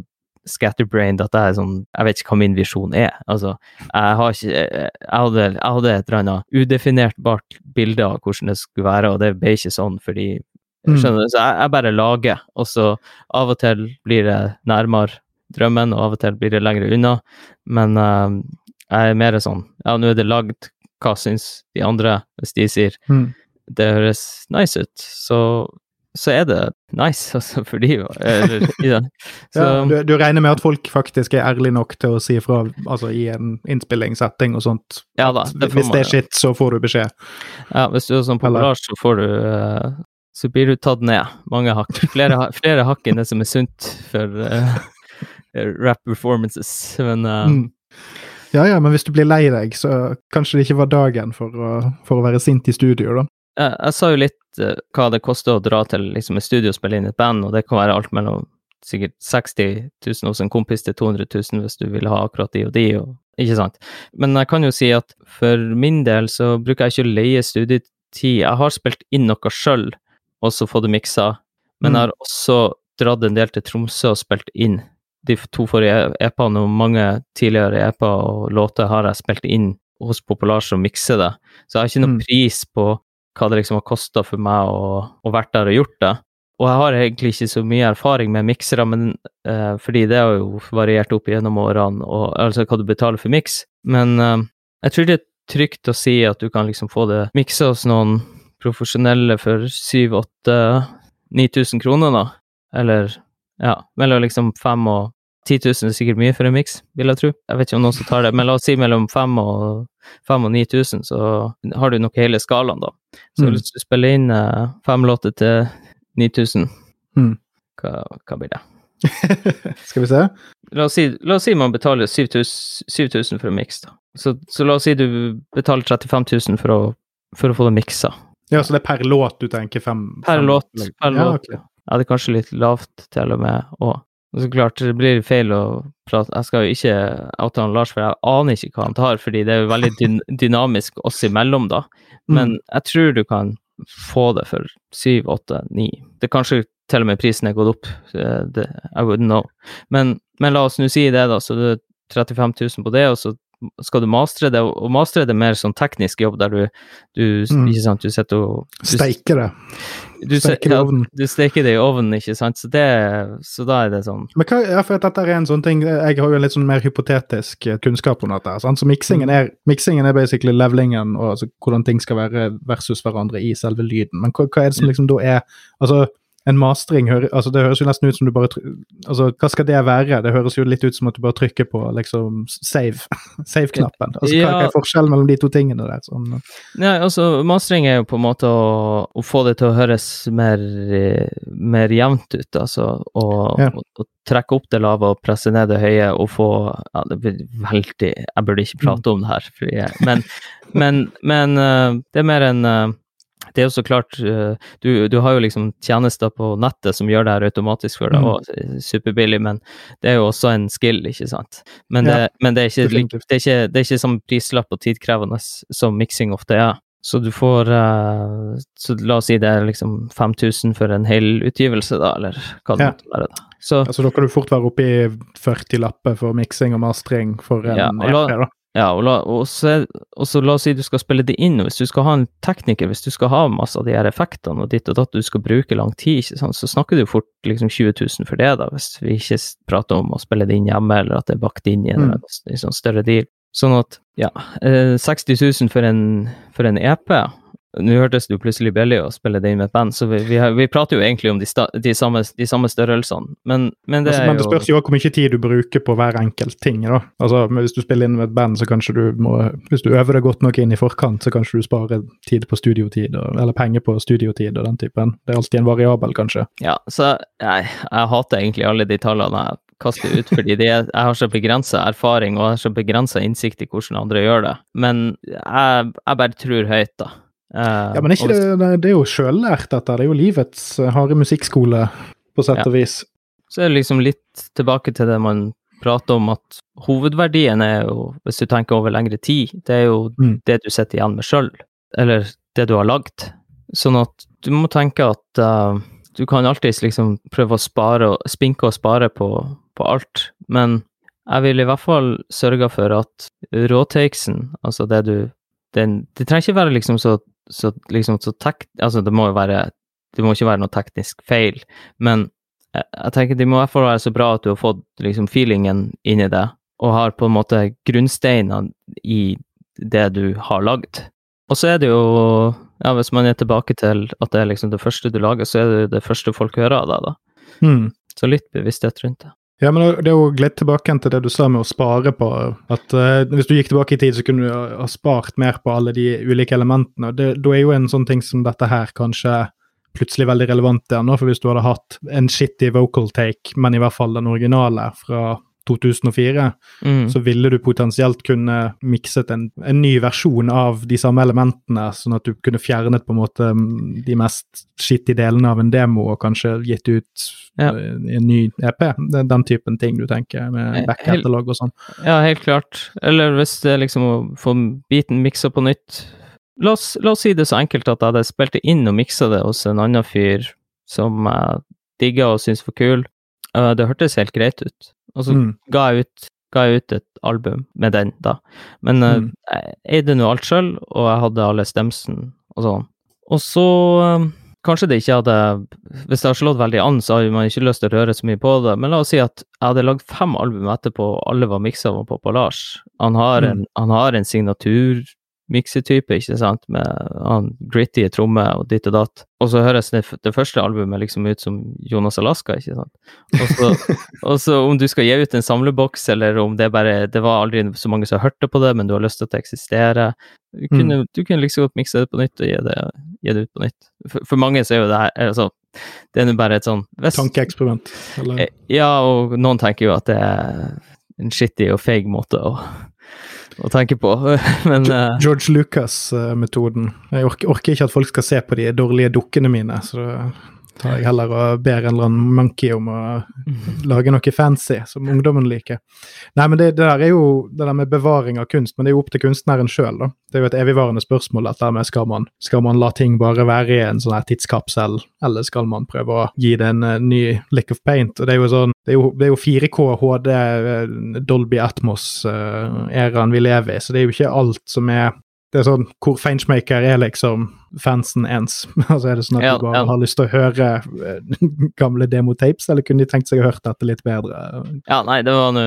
Speaker 2: scatterbrained at jeg er sånn Jeg vet ikke hva min visjon er. Altså, jeg har ikke Jeg hadde, jeg hadde et eller annet udefinertbart bilde av hvordan det skulle være, og det ble ikke sånn fordi mm. Skjønner du? Så jeg, jeg bare lager, og så av og til blir det nærmere drømmen, og av og til blir det lenger unna. Men uh, jeg er mer sånn Ja, nå er det lagd hva syns de andre? Hvis de sier mm. det høres nice ut, så, så er det nice, (laughs) altså, for de. Eller, (laughs) ja.
Speaker 1: Så, ja, du, du, regner med at folk faktisk er ærlige nok til å si fra altså, i en innspillingssetting og sånt?
Speaker 2: Ja da,
Speaker 1: det hvis det er shit, så får du beskjed?
Speaker 2: Ja, hvis du er sånn popular, så får du uh, så blir du tatt ned mange hakk. Flere, flere hakk enn det som er sunt for uh, (laughs) rap performances. Men uh, mm.
Speaker 1: Ja ja, men hvis du blir lei deg, så kanskje det ikke var dagen for å, for å være sint i studio, da.
Speaker 2: Jeg, jeg sa jo litt uh, hva det koster å dra til liksom, et studio og spille inn et band, og det kan være alt mellom sikkert 60 000 hos en kompis til 200 000 hvis du vil ha akkurat de og de, og, ikke sant. Men jeg kan jo si at for min del så bruker jeg ikke å leie studietid. Jeg har spilt inn noe sjøl, og så fått det miksa, men mm. jeg har også dratt en del til Tromsø og spilt inn de to forrige EP-ene og mange tidligere EP-er og låter har jeg spilt inn hos Popular som mikser det. Så jeg har ikke noen mm. pris på hva det liksom har kosta for meg å, å vært der og gjort det. Og jeg har egentlig ikke så mye erfaring med miksere, men eh, fordi det har jo variert opp gjennom årene, og, altså hva du betaler for miks. Men eh, jeg tror det er trygt å si at du kan liksom få det miksa hos noen profesjonelle for 7000-8000-9000 kroner, da. Eller ja, mellom liksom fem og 10 000 er sikkert mye for en miks, vil jeg tro. Jeg vet ikke om noen som tar det, men la oss si mellom 5 og, 5 og 9000, så har du nok hele skalaen, da. Så mm. hvis du spiller inn uh, fem låter til 9000, mm. hva, hva, blir det? (laughs)
Speaker 1: Skal vi se?
Speaker 2: La oss si, la oss si man betaler 7000, 7000 for en miks, da. Så, så, la oss si du betaler 35 000 for å, for å få det miksa.
Speaker 1: Ja, så det er per låt du tenker fem?
Speaker 2: Per
Speaker 1: fem,
Speaker 2: låt. Per ja, låt. Okay. Ja, det hadde kanskje litt lavt til og med. Og så klart, det blir feil å prate Jeg skal jo ikke oute Lars, for jeg aner ikke hva han tar, fordi det er jo veldig dyn (laughs) dynamisk oss imellom, da. Men mm. jeg tror du kan få det for syv, åtte, ni. Det er kanskje til og med prisen er gått opp. Det, I wouldn't know. Men, men la oss nå si det, da. Så det er 35 000 på det, og så skal du mastre det, og mastre det mer sånn teknisk jobb der du, du mm. ikke sant, du sitter og
Speaker 1: Steiker det.
Speaker 2: Du steker det i ovnen. Ja, du steker det i ovnen, ikke sant, så, det, så da er det sånn.
Speaker 1: Men hva, ja, for dette er en sånn ting, Jeg har jo en litt sånn mer hypotetisk eh, kunnskap om dette. sant, så Miksingen mm. er, miksingen er basically levelingen og altså, hvordan ting skal være versus hverandre i selve lyden. Men hva, hva er det som liksom da er altså en mastring altså Det høres jo nesten ut som du bare altså Hva skal det være? Det høres jo litt ut som at du bare trykker på liksom save, (laughs) save-knappen. altså ja. Hva er forskjellen mellom de to tingene der? Sånn.
Speaker 2: Ja, altså Mastring er jo på en måte å, å få det til å høres mer, mer jevnt ut, altså. Og, ja. og, og, trekke opp det lave og presse ned det høye og få ja, det blir veldig Jeg burde ikke prate om det her, jeg, men, men, men, uh, det er mer en uh, det er jo så klart uh, du, du, har jo liksom tjenester på nettet som gjør det her automatisk for deg, mm. og superbillig, men det er jo også en skill, ikke sant. Men det, ja, men det, er, ikke, det, er, ikke, det er ikke sånn prislapp og tidkrevende som miksing ofte er. Så du får uh, Så la oss si det er liksom 5000 for en hel utgivelse, da, eller hva det ja. måtte være. da.
Speaker 1: Så, altså, da kan du fort være oppe i 40 lapper for miksing og mastring for en ja, EP, da.
Speaker 2: Ja, og, la, og, så, og, så, la oss si du skal spille det inn, og hvis du skal ha en tekniker, hvis du skal ha masse av de her effektene og ditt og datt, du skal bruke lang tid, sant, så snakker du fort liksom 20 000 for det, da, hvis vi ikke prater om å spille det inn hjemme, eller at det er bakt inn i en, mm. en sånn større deal. Sånn at, ja, 60 eh, 000 for en, for en EP, nå hørtes det jo plutselig billig å spille det inn med et band, så vi, vi, vi prater jo egentlig om de, sta, de, samme, de samme, størrelsene, men, men det
Speaker 1: altså, Men det spørs jo hvor mye tid du bruker på hver enkelt ting. da. Altså, Hvis du spiller inn med et band, så kanskje du må Hvis du øver deg godt nok inn i forkant, så kanskje du sparer tid på studiotid, eller penger på studiotid og den typen. Det er alltid en variabel, kanskje.
Speaker 2: Ja, så jeg, jeg hater egentlig alle de tallene jeg kaster ut, fordi det, jeg har så begrensa erfaring og jeg har så begrensa innsikt i hvordan andre gjør det. Men jeg, jeg bare tror høyt, da.
Speaker 1: Uh, ja, men ikke det, det, er jo sjøllært, dette. Det er jo livets harde musikkskole, på sett og vis.
Speaker 2: Så er det liksom litt tilbake til det man prater om, at hovedverdien er jo, hvis du tenker over lengre tid, det er jo mm. det du sitter igjen med sjøl, eller det du har lagd. Sånn at du må tenke at uh, du kan alltids liksom prøve å spare, spinke og spare på, på alt, men jeg vil i hvert fall sørge for at råtakesen, altså det du den, Det trenger ikke være liksom så så liksom så tek... Altså, det må jo være Det må ikke være noe teknisk feil, men jeg, jeg tenker det må i hvert fall være så bra at du har fått liksom feelingen i det, og har på en måte grunnsteinene i det du har lagd. Og så er det jo ja, Hvis man er tilbake til at det er liksom det første du lager, så er det det første folk hører av deg, da.
Speaker 1: Mm.
Speaker 2: Så litt bevissthet rundt det.
Speaker 1: Ja, men det er jo litt tilbake til det du sa med å spare på. At uh, Hvis du gikk tilbake i tid, så kunne du ha spart mer på alle de ulike elementene. Da er jo en sånn ting som dette her kanskje plutselig veldig relevant der nå. For hvis du hadde hatt en shitty vocal take, men i hvert fall den originale fra 2004, mm. så ville du potensielt kunne mikset en, en, ny versjon av de samme elementene, sånn at du kunne fjernet på en måte mm, de mest skittige delene av en demo og kanskje gitt ut ja. Eh, en ny EP. Det er den typen ting du tenker, med eh, back-catalog og sånn.
Speaker 2: Ja, helt klart. Eller hvis det er liksom å få biten miksa på nytt. La oss, la oss, si det så enkelt at jeg hadde spilt det inn og miksa det hos en annen fyr som jeg digga og syntes var kul. Uh, det hørtes helt greit ut. Og så mm. ga, jeg ut, ga, jeg ut, et album med den, da. Men uh, jeg eide nå alt sjøl, og jeg hadde alle stemsen og sånn. Og så uh, Kanskje det ikke hadde Hvis det har slått veldig an, så har man ikke lyst til å røre så mye på det. Men la oss si at jeg hadde lagd fem album etterpå, og alle var miksa av Pappa Lars. Han har en, mm. han har en signatur miksetype, ikke sant, med han gritty trommer og ditt og datt. Og så høres det, det, første albumet liksom ut som Jonas Alaska, ikke sant. (laughs) Og så, om du skal gi ut en samleboks, eller om det bare Det var aldri så mange som hørte på det, men du har lyst til at det eksisterer. Du kunne, mm. du kunne liksom godt mikse det på nytt og gi det, gi det ut på nytt. For, for, mange så er jo det her altså, det er nå bare et sånn
Speaker 1: Tankeeksperiment?
Speaker 2: eller? ja, og noen tenker jo at det er en skittig og feig måte å å tenke på. (laughs) Men,
Speaker 1: uh, George Lucas-metoden. Jeg orker, orker, ikke at folk skal se på de dårlige dukkene mine, så tar jeg heller og ber en eller annen monkey om å lage noe fancy som ungdommen liker. Nei, men det, det, der er jo det der med bevaring av kunst, men det er jo opp til kunstneren sjøl, da. Det er jo et evigvarende spørsmål dette med skal man, skal man la ting bare være i en sånn her tidskapsel, eller skal man prøve å gi det en uh, ny lick of paint? Og det er jo sånn det er jo, det er jo 4K HD, eh, Dolby Atmos-æraen uh, vi lever i, så det er jo ikke alt som er det er sånn hvor Feinschmaker er liksom fansen ens. (laughs) altså Er det sånn at ja, du bare ja. har lyst til å høre eh, (laughs) gamle demotapes, eller kunne de tenkt seg å hørt dette litt bedre?
Speaker 2: Ja, nei, det var nå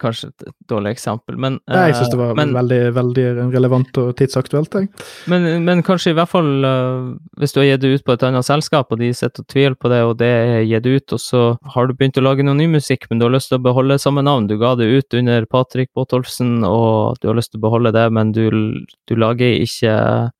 Speaker 2: kanskje et dårlig eksempel, men
Speaker 1: Nei, Jeg syns det var men, veldig, veldig relevant og tidsaktuelt, jeg.
Speaker 2: Men, men kanskje i hvert fall uh, hvis du har gitt det ut på et annet selskap, og de sitter og tviler på det, og det er gitt ut, og så har du begynt å lage noe ny musikk, men du har lyst til å beholde samme navn. Du ga det ut under Patrick Botolfsen, og du har lyst til å beholde det, men du, du lager ikke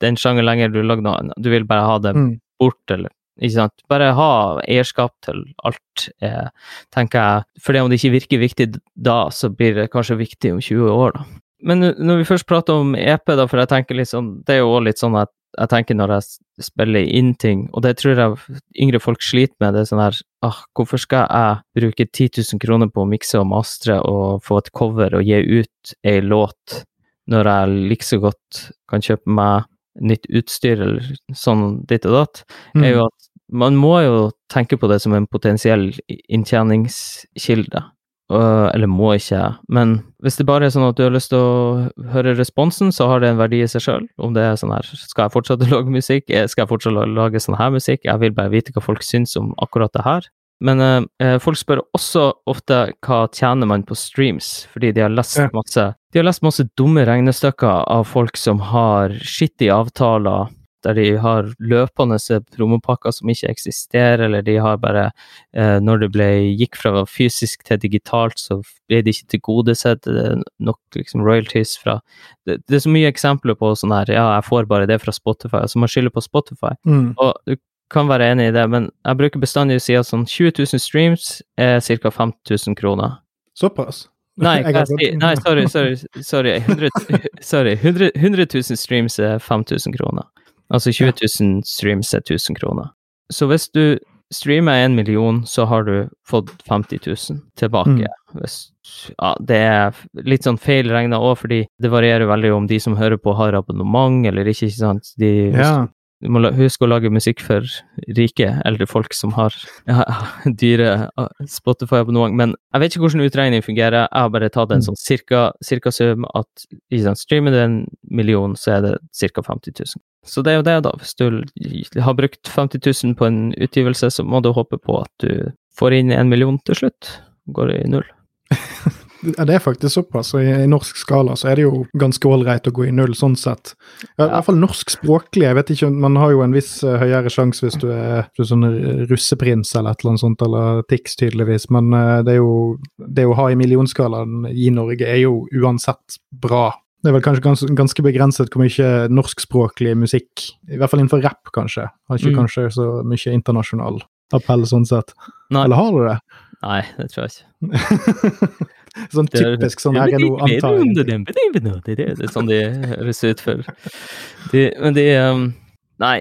Speaker 2: den sjangeren lenger. du lager lag noe Du vil bare ha det mm. bort, eller ikke sant. Bare ha eierskap til alt, eh, tenker jeg. For om det ikke virker viktig da, så blir det kanskje viktig om 20 år, da. Men når vi først prater om EP, da, for jeg tenker litt sånn, det er jo òg litt sånn at jeg tenker når jeg spiller inn ting, og det tror jeg yngre folk sliter med, det er sånn her ah, hvorfor skal jeg bruke 10 000 kroner på å mikse og mastre og få et cover og gi ut ei låt, når jeg like så godt kan kjøpe meg nytt utstyr eller sånn ditt og datt,
Speaker 1: Mm.
Speaker 2: er jo at man må jo tenke på det som en potensiell inntjeningskilde. Eller må ikke, men hvis det bare er sånn at du har lyst til å høre responsen, så har det en verdi i seg sjøl. Om det er sånn her, skal jeg fortsette å (laughs) lage musikk, Eh, skal jeg fortsatt la- lage sånn her musikk, jeg vil bare vite hva folk syns om akkurat det her. Men eh, folk spør også ofte hva tjener man på streams, fordi de har lest masse De har lest masse dumme regnestykker av folk som har skittige avtaler der de har løpende promopakker som ikke eksisterer, eller de har bare eh, Når det ble, gikk fra fysisk til digitalt, så ble de ikke tilgodesett nok liksom, royalties fra det, det er så mye eksempler på sånn her Ja, jeg får bare det fra Spotify. Altså man skylder på Spotify.
Speaker 1: Mm.
Speaker 2: Og du kan være enig i det, men jeg bruker bestandig å si at sånn 20 000 streams er ca. 5000 kroner.
Speaker 1: Såpass?
Speaker 2: Nei,
Speaker 1: jeg
Speaker 2: nei sorry, sorry. sorry. 100, sorry. 100, 100 000 streams er 5000 kroner. Altså 20 000 streams er 1000 kroner. Så hvis du streamer en million, så har du fått 50 000 tilbake. Hvis, ja, det er litt sånn feil regna òg, fordi det varierer veldig om de som hører på, har abonnement eller ikke. ikke sant? De,
Speaker 1: Ja.
Speaker 2: Du må huske å lage musikk for rike, eldre folk som har ja, (laughs) dyre ah, Spotify-abonnement. Men jeg vet ikke hvordan utregning fungerer. Jeg har bare tatt en
Speaker 1: Mm.
Speaker 2: sånn cirka, cirka sum at hvis sant, streamer du en million, så er det ca. 50 000. Så det er jo det, da. Hvis du har brukt 50 000 på en utgivelse, så må du håpe på at du får inn en million til slutt. Går i null.
Speaker 1: Ja, det er faktisk såpass. og I, I norsk skala så er det jo ganske ålreit å gå i null, sånn sett. Ja, I hvert fall norskspråklig. Jeg vet ikke, Man har jo en viss uh, høyere sjanse hvis du er, du er sånn russeprins eller et eller annet sånt, eller Tix tydeligvis, men uh, det jo Det å ha i millionskalaen i Norge er jo uansett bra. Det er vel kanskje gans, ganske begrenset hvor mye norskspråklig musikk, i hvert fall innenfor rapp, kanskje. Har ikke
Speaker 2: Mm.
Speaker 1: kanskje så mye internasjonal appell sånn sett.
Speaker 2: Nei.
Speaker 1: Eller har du det?
Speaker 2: Nei, det tror jeg ikke. (laughs)
Speaker 1: sånn typisk sånn her er noe
Speaker 2: er sånn de høres ut for de, Men de um, Nei,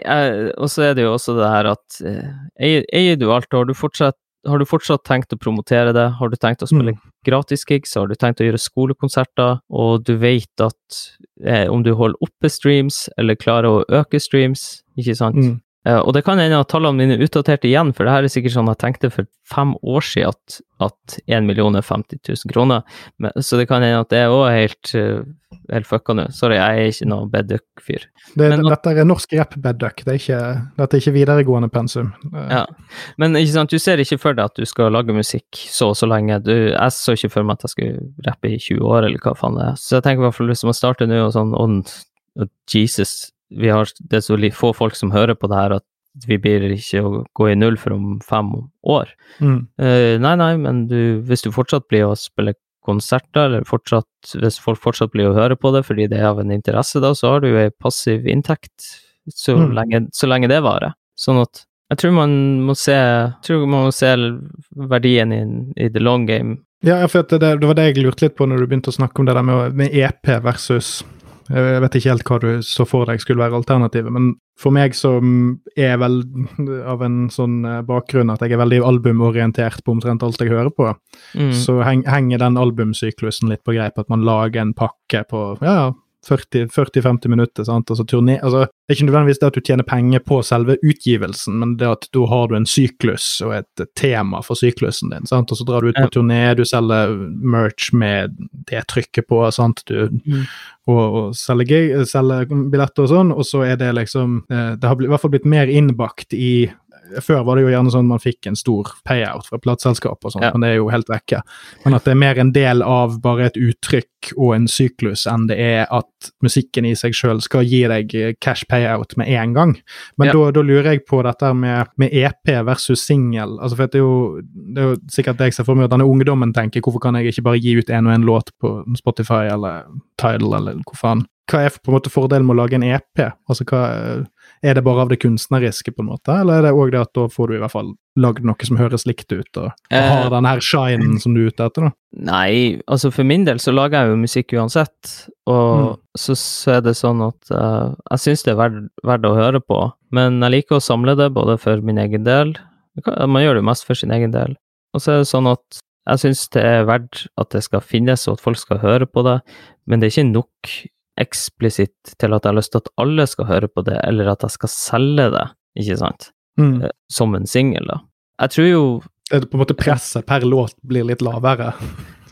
Speaker 2: og så er det jo også det her at eh, eier, eier du alt, har du fortsatt har du fortsatt tenkt å promotere det? Har du tenkt å spille
Speaker 1: Mm.
Speaker 2: gratisgigs? Har du tenkt å gjøre skolekonserter? Og du vet at eh, om du holder oppe streams, eller klarer å øke streams, ikke sant?
Speaker 1: Mm.
Speaker 2: Eh, og det kan hende at tallene mine er utdatert igjen, for det her er sikkert sånn jeg tenkte for fem år siden at, at 1 million er 50 000 kroner. Men, så det kan hende at det òg er helt, uh, helt fucka nå. Sorry, jeg er ikke noen bedduck-fyr.
Speaker 1: Det, dette er norsk rap-bedduck, det dette er ikke videregående pensum. Eh,
Speaker 2: Ja. Men ikke sant, du ser ikke for deg at du skal lage musikk så og så lenge. Du, jeg så ikke for meg at jeg skulle rappe i 20 år, eller hva faen det er. Så jeg tenker i hvert fall hvis man starter nå og sånn, og Jesus, vi har, det er så få folk som hører på det her at vi blir ikke å gå i null for om fem år.
Speaker 1: Mm.
Speaker 2: Uh, nei, nei, men du, hvis du fortsatt blir å spille konserter, eller fortsatt, hvis folk fortsatt blir å høre på det fordi det er av en interesse, da, så har du ei passiv inntekt så,
Speaker 1: Mm.
Speaker 2: lenge, så lenge det varer. Sånn at jeg tror man må se, man må se verdien i, i the long game.
Speaker 1: Ja, for det, det var det jeg lurte litt på når du begynte å snakke om det der med, med EP versus Jeg vet ikke helt hva du så for deg skulle være alternativet, men for meg som er vel av en sånn eh, bakgrunn at jeg er veldig albumorientert på omtrent alt jeg hører på,
Speaker 2: Mm.
Speaker 1: så henger den albumsyklusen litt på greip, at man lager en pakke på ja, ja, 40-50 minutter. sant? Altså, turné, altså, det er ikke nødvendigvis det at du tjener penger på selve utgivelsen, men det at da har du en syklus og et tema for syklusen din. sant? Og så drar du ut på turné, du selger merch med det trykket på, sant? Du,
Speaker 2: Mm.
Speaker 1: og, og selger, selger billetter og sånn, og så er det liksom eh, Det har i hvert fall blitt mer innbakt i før var det jo gjerne sånn man fikk en stor payout fra plateselskap og sånt,
Speaker 2: Ja.
Speaker 1: men det er jo helt vekke. Men at det er mer en del av bare et uttrykk og en syklus enn det er at musikken i seg sjøl skal gi deg eh, cash payout med en gang. Men
Speaker 2: Ja.
Speaker 1: da, da lurer jeg på dette med, med EP versus singel. Altså for det, er jo, det er jo sikkert det jeg ser for meg at denne ungdommen tenker, hvorfor kan jeg ikke bare gi ut en og en låt på Spotify eller Tidal eller hvor faen. hva er på en måte fordelen med å lage en EP? Altså, hva, Er det bare av det kunstneriske, på en måte, eller er det òg det at da får du i hvert fall lagd noe som høres likt ut, og, og har
Speaker 2: Eh.
Speaker 1: den her shinen som du er ute etter, da?
Speaker 2: Nei, altså for min del så lager jeg jo musikk uansett, og
Speaker 1: Mm.
Speaker 2: så, så er det sånn at uh, jeg syns det er verdt, verdt å høre på, men jeg liker å samle det både for min egen del Man gjør det mest for sin egen del. Og så er det sånn at jeg syns det er verdt at det skal finnes, og at folk skal høre på det, men det er ikke nok eksplisitt til at jeg har lyst til at alle skal høre på det, eller at jeg skal selge det, ikke sant,
Speaker 1: Mm.
Speaker 2: Eh, som en singel, da. Jeg tror jo
Speaker 1: det på en måte presset per låt blir litt lavere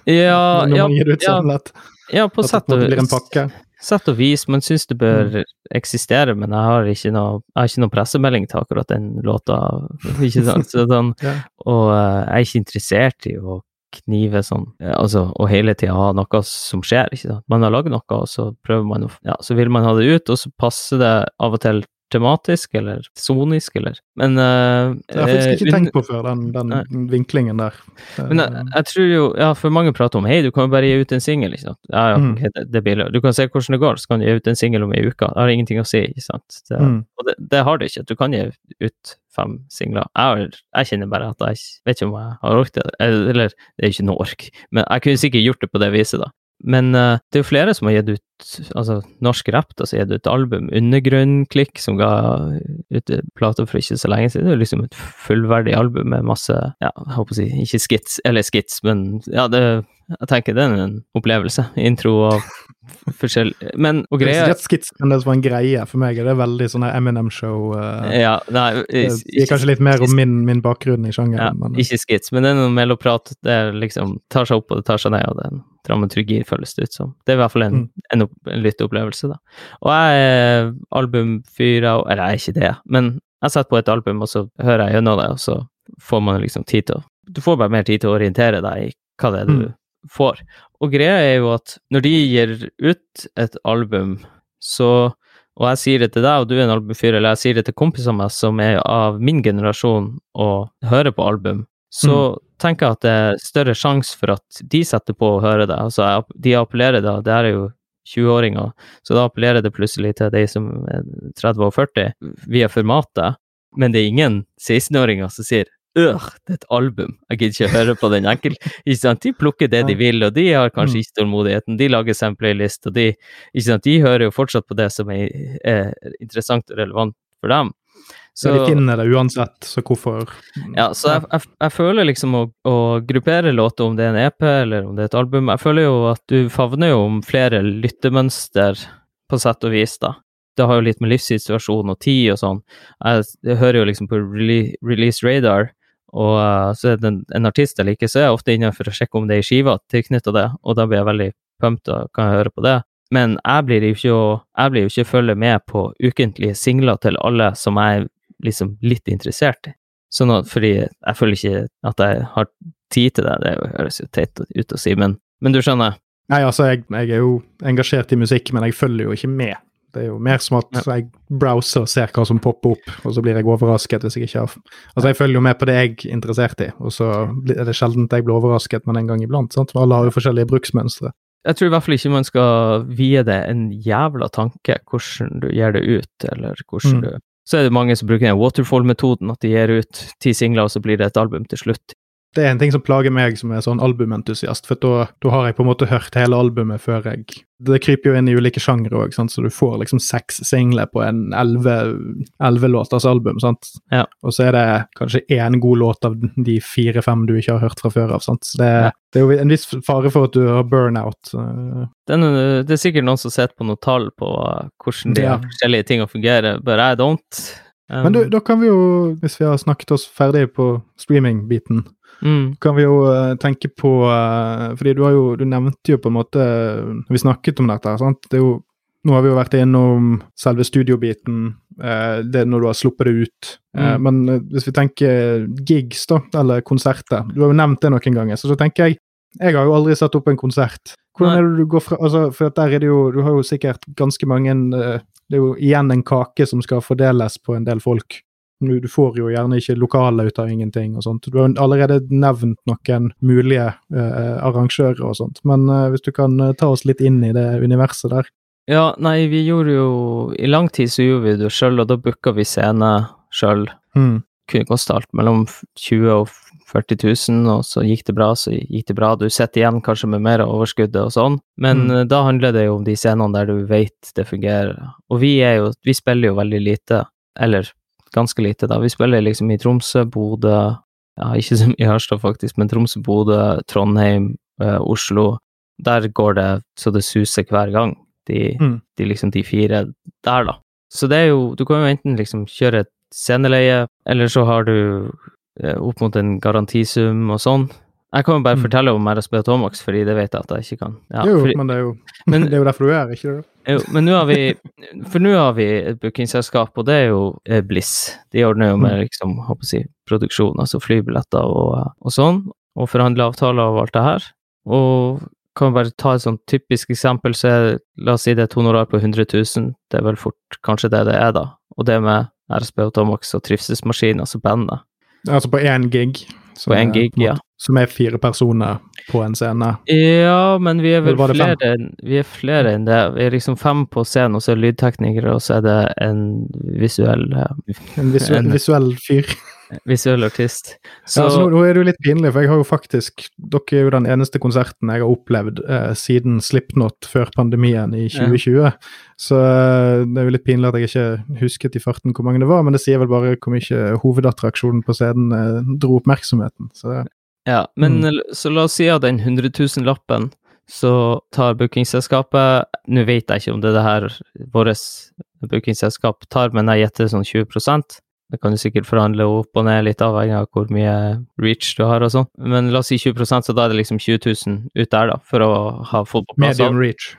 Speaker 2: Ja, (laughs)
Speaker 1: når
Speaker 2: ja,
Speaker 1: man gir det ut
Speaker 2: ja,
Speaker 1: samlet?
Speaker 2: ja på
Speaker 1: At det
Speaker 2: sett og
Speaker 1: måte blir en pakke?
Speaker 2: sett og vis, man syns det bør
Speaker 1: Mm.
Speaker 2: eksistere, men jeg har ikke noe, har ikke noe pressemelding til akkurat den låta, (laughs) ikke sant. Sånn,
Speaker 1: Ja.
Speaker 2: og eh, jeg er ikke interessert i å knive sånn, eh, altså, og hele tida ha noe som skjer, ikke sant. Man har lagd noe, og så prøver man å, ja, så vil man ha det ut, og så passer det av og til tematisk, eller sonisk, eller, men uh,
Speaker 1: Jeg har faktisk ikke
Speaker 2: eh,
Speaker 1: tenkt på før, den, den vinklingen der.
Speaker 2: men jeg, jeg tror jo, ja, for mange prater om hei, du kan jo bare gi ut en singel, ikke sant. Ja, ja,
Speaker 1: Mm.
Speaker 2: okay, det, det blir, du kan se hvordan det går, så kan du gi ut en singel om ei uke. Det har ingenting å si, ikke sant. Det,
Speaker 1: Mm.
Speaker 2: Og det, det har det ikke. Du kan gi ut fem singler. Jeg, jeg kjenner bare at jeg vet ikke om jeg har orket det. Eller, eller, det er ikke noe ork, men jeg kunne sikkert gjort det på det viset, da. Men uh, det er jo flere som har gitt ut altså norsk rap, da, som gitt ut album. Undergrunnklikk, som ga ut en plate for ikke så lenge siden. Det er liksom et fullverdig album med masse ja, jeg håper å si, ikke skits, eller skits, men ja, det jeg tenker det er en opplevelse. Intro og forskjellig Men, og
Speaker 1: Det er
Speaker 2: greia
Speaker 1: ikke skits, men det som en greie for meg. er Det veldig sånn Eminem-show. Uh,
Speaker 2: Ja, nei,
Speaker 1: det
Speaker 2: ikke-
Speaker 1: kanskje litt mer om min, min bakgrunn i
Speaker 2: Ja,
Speaker 1: men,
Speaker 2: ikke skits, men det er noe melloprat. Det er liksom tar seg opp og det tar seg ned, og det er en dramaturgi, føles det ut som. Det er i hvert fall en,
Speaker 1: Mm.
Speaker 2: en, en lytteopplevelse, da. Og jeg er albumfyr Eller jeg er ikke det, men jeg setter på et album, og så hører jeg gjennom det, og så får man liksom tid til å Du får bare mer tid til å orientere deg i hva det er du
Speaker 1: Mm.
Speaker 2: Får. Og greia er jo at når de gir ut et album, så og jeg sier det til deg, og du er en albumfyr, eller jeg sier det til kompiser av meg som er av min generasjon og hører på album, så tenker jeg at det er større sjanse for at de setter på og hører det. Altså, de appellerer da, det her er jo 20-åringer, så da appellerer det plutselig til de som er 30 og 40 via formatet, men det er ingen 16-åringer som sier Øh, det er et album, jeg gidder ikke høre på den enkel. De plukker det de vil, og de har kanskje
Speaker 1: Mm.
Speaker 2: ikke tålmodigheten. De lager seg en playlist, og de, de hører jo fortsatt på det som er, er interessant og relevant for dem.
Speaker 1: så de finner det uansett, så hvorfor
Speaker 2: Ja, så jeg, jeg, jeg føler liksom å, å gruppere låter, om det er en EP eller om det er et album Jeg føler jo at du favner jo om flere lyttemønster, på sett og vis, da. Det har jo litt med livssituasjon og tid og sånn. Jeg, jeg hører jo liksom på Release Radar, og eh, så er det en, artist jeg liker, så er jeg ofte inne for å sjekke om det er skiva tilknytta det, og da blir jeg veldig pumped og kan høre på det. Men jeg blir jo ikke, jeg blir jo ikke følge med på ukentlige singler til alle som jeg er liksom litt interessert i. Sånn at, fordi jeg føler ikke at jeg har tid til det, det høres jo teit ut å si, men, men du skjønner?
Speaker 1: Nei, altså, jeg, jeg er jo engasjert i musikk, men jeg følger jo ikke med. Det er jo mer som at jeg browser og ser hva som popper opp, og så blir jeg overrasket hvis jeg ikke har Altså, jeg følger jo med på det jeg er interessert i, og så er det sjelden jeg blir overrasket, men en gang iblant. sant? For alle har jo forskjellige bruksmønstre.
Speaker 2: Jeg tror i hvert fall ikke man skal vie det en jævla tanke hvordan du gir det ut, eller hvordan
Speaker 1: Mm.
Speaker 2: du Så er det mange som bruker den waterfall-metoden, at de gir ut ti singler, og så blir det et album til slutt.
Speaker 1: Det er en ting som plager meg som er sånn albumentusiast, for da, da har jeg på en måte hørt hele albumet før jeg Det kryper jo inn i ulike sjangre òg, så du får liksom seks singler på en elleve låters album, sant.
Speaker 2: Ja.
Speaker 1: Og så er det kanskje én god låt av de fire-fem du ikke har hørt fra før av, sant. Så det,
Speaker 2: Ja.
Speaker 1: det er jo en viss fare for at du har burnout.
Speaker 2: Det er, det er sikkert noen som sitter på noen tall på hvordan de
Speaker 1: Ja.
Speaker 2: forskjellige tingene fungerer, but I don't. Um,
Speaker 1: Men du, da kan vi jo, hvis vi har snakket oss ferdig på streaming-biten,
Speaker 2: mm,
Speaker 1: kan vi jo eh, tenke på eh, Fordi du har jo, du nevnte jo på en måte vi snakket om dette, sant? Det jo, nå har vi jo vært innom selve studiobiten, eh, det når du har sluppet det ut. Eh,
Speaker 2: Mm.
Speaker 1: men eh, hvis vi tenker gigs, da, eller konserter Du har jo nevnt det noen ganger, så så tenker jeg Jeg har jo aldri satt opp en konsert. Hvordan er det du går fra altså, For der er det jo Du har jo sikkert ganske mange eh, Det er jo igjen en kake som skal fordeles på en del folk. Du, du får jo gjerne ikke lokale ut av ingenting og sånt. Du har allerede nevnt noen mulige eh, arrangører og sånt, men eh, hvis du kan eh, ta oss litt inn i det universet der.
Speaker 2: Ja, nei, vi gjorde jo I lang tid så gjorde vi det sjøl, og da booka vi scene sjøl.
Speaker 1: Mm.
Speaker 2: Kunne koste alt mellom 20 og 40 000, og så gikk det bra, så gikk det bra. Du sitter igjen kanskje med mer av overskuddet og sånn, men
Speaker 1: Mm.
Speaker 2: eh, da handler det jo om de scenene der du vet det fungerer. Og vi er jo Vi spiller jo veldig lite, eller ganske lite, da. Vi spiller liksom i Tromsø, Bodø Ja, ikke så mye i Harstad, faktisk, men Tromsø, Bodø, Trondheim, eh, Oslo. Der går det så det suser hver gang. De,
Speaker 1: Mm.
Speaker 2: de liksom de fire der, da. Så det er jo Du kan jo enten liksom kjøre et sceneleie, eller så har du eh, opp mot en garantisum og sånn. Jeg kan jo bare
Speaker 1: Mm.
Speaker 2: fortelle om RSB og Tomax, fordi det vet jeg at jeg ikke kan. Ja,
Speaker 1: jo,
Speaker 2: fordi,
Speaker 1: men det er jo, (laughs)
Speaker 2: men-
Speaker 1: det er jo derfor du er, her, ikke det?
Speaker 2: jo, men nå har vi For nå har vi et bookingselskap, og det er jo eh, Bliss. De ordner jo med
Speaker 1: Mm.
Speaker 2: liksom, håper jeg, produksjon, altså flybilletter og, og sånn, og forhandler avtaler og alt det her. Og kan bare ta et sånn typisk eksempel, så er, la oss si det er et honorar på 100 000, det er vel fort kanskje det det er, da. Og det med RSB og Tomax og trivselsmaskiner, altså bandet.
Speaker 1: Altså på én gig. Som
Speaker 2: På en gig,
Speaker 1: en måte-
Speaker 2: ja.
Speaker 1: Som er fire personer på en scene.
Speaker 2: Ja, men vi er vel flere, vi er flere enn det. Vi er liksom fem på scenen, og så er det lydteknikere, og så er det en visuell,
Speaker 1: En visuell,
Speaker 2: En-
Speaker 1: visuell fyr.
Speaker 2: Visuell artist.
Speaker 1: Så, ja, altså, nå, nå er det jo litt pinlig, for jeg har jo faktisk Dere er jo den eneste konserten jeg har opplevd eh, siden Slipknot før pandemien i 2020. Så eh, det er jo litt pinlig at jeg ikke husket i farten hvor mange det var, men det sier vel bare hvor mye hovedattraksjonen på scenen eh, dro oppmerksomheten. Så
Speaker 2: Ja, men
Speaker 1: Mm.
Speaker 2: så la oss si av den 100 000-lappen, så tar bookingselskapet Nå vet jeg ikke om det er det her vårt bookingselskap tar, men jeg gjetter sånn 20 Det kan du sikkert forhandle opp og ned, litt avhengig av hvor mye reach du har og sånn. Men la oss si 20% så da er det liksom 20 000 ut der, da, for å ha fått på plass
Speaker 1: medium reach.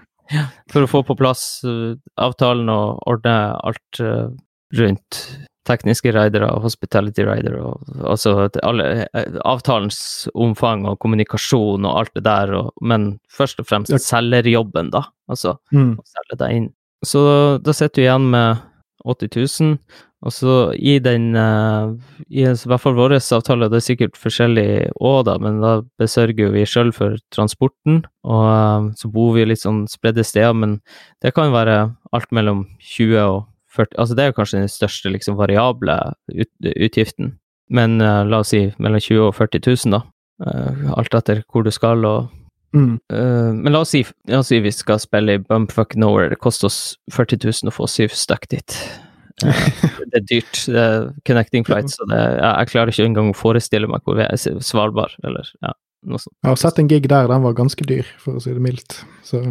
Speaker 2: for å få på plass uh, avtalen og ordne alt uh, rundt tekniske ridere og hospitality ridere, og altså alle, eh, avtalens omfang og kommunikasjon og alt det der, og, men først og fremst selgerjobben, da. Altså
Speaker 1: Mm.
Speaker 2: å selge deg inn. Så da sitter du igjen med 80 000, og så i den eh, I hvert fall vår avtale, det er sikkert forskjellig òg, da, men da besørger jo vi sjøl for transporten, og eh, så bor vi litt sånn spredde steder, men det kan være alt mellom 20 og 40 Altså det er kanskje den største liksom variable ut, utgiften, men uh, la oss si mellom 20 og 40 000, da. Uh, alt etter hvor du skal og
Speaker 1: Mm.
Speaker 2: Uh, men la oss, si, la oss si vi skal spille i Bumpfuck Nowhere. Det koster oss 40 000 å få syv stykk dit. Eh, det er dyrt. Det er connecting flights, så det, ja, jeg klarer ikke engang å forestille meg hvor vi er. Svalbard, eller ja, noe sånt.
Speaker 1: Jeg har sett en gig der, den var ganske dyr, for å si det mildt. Så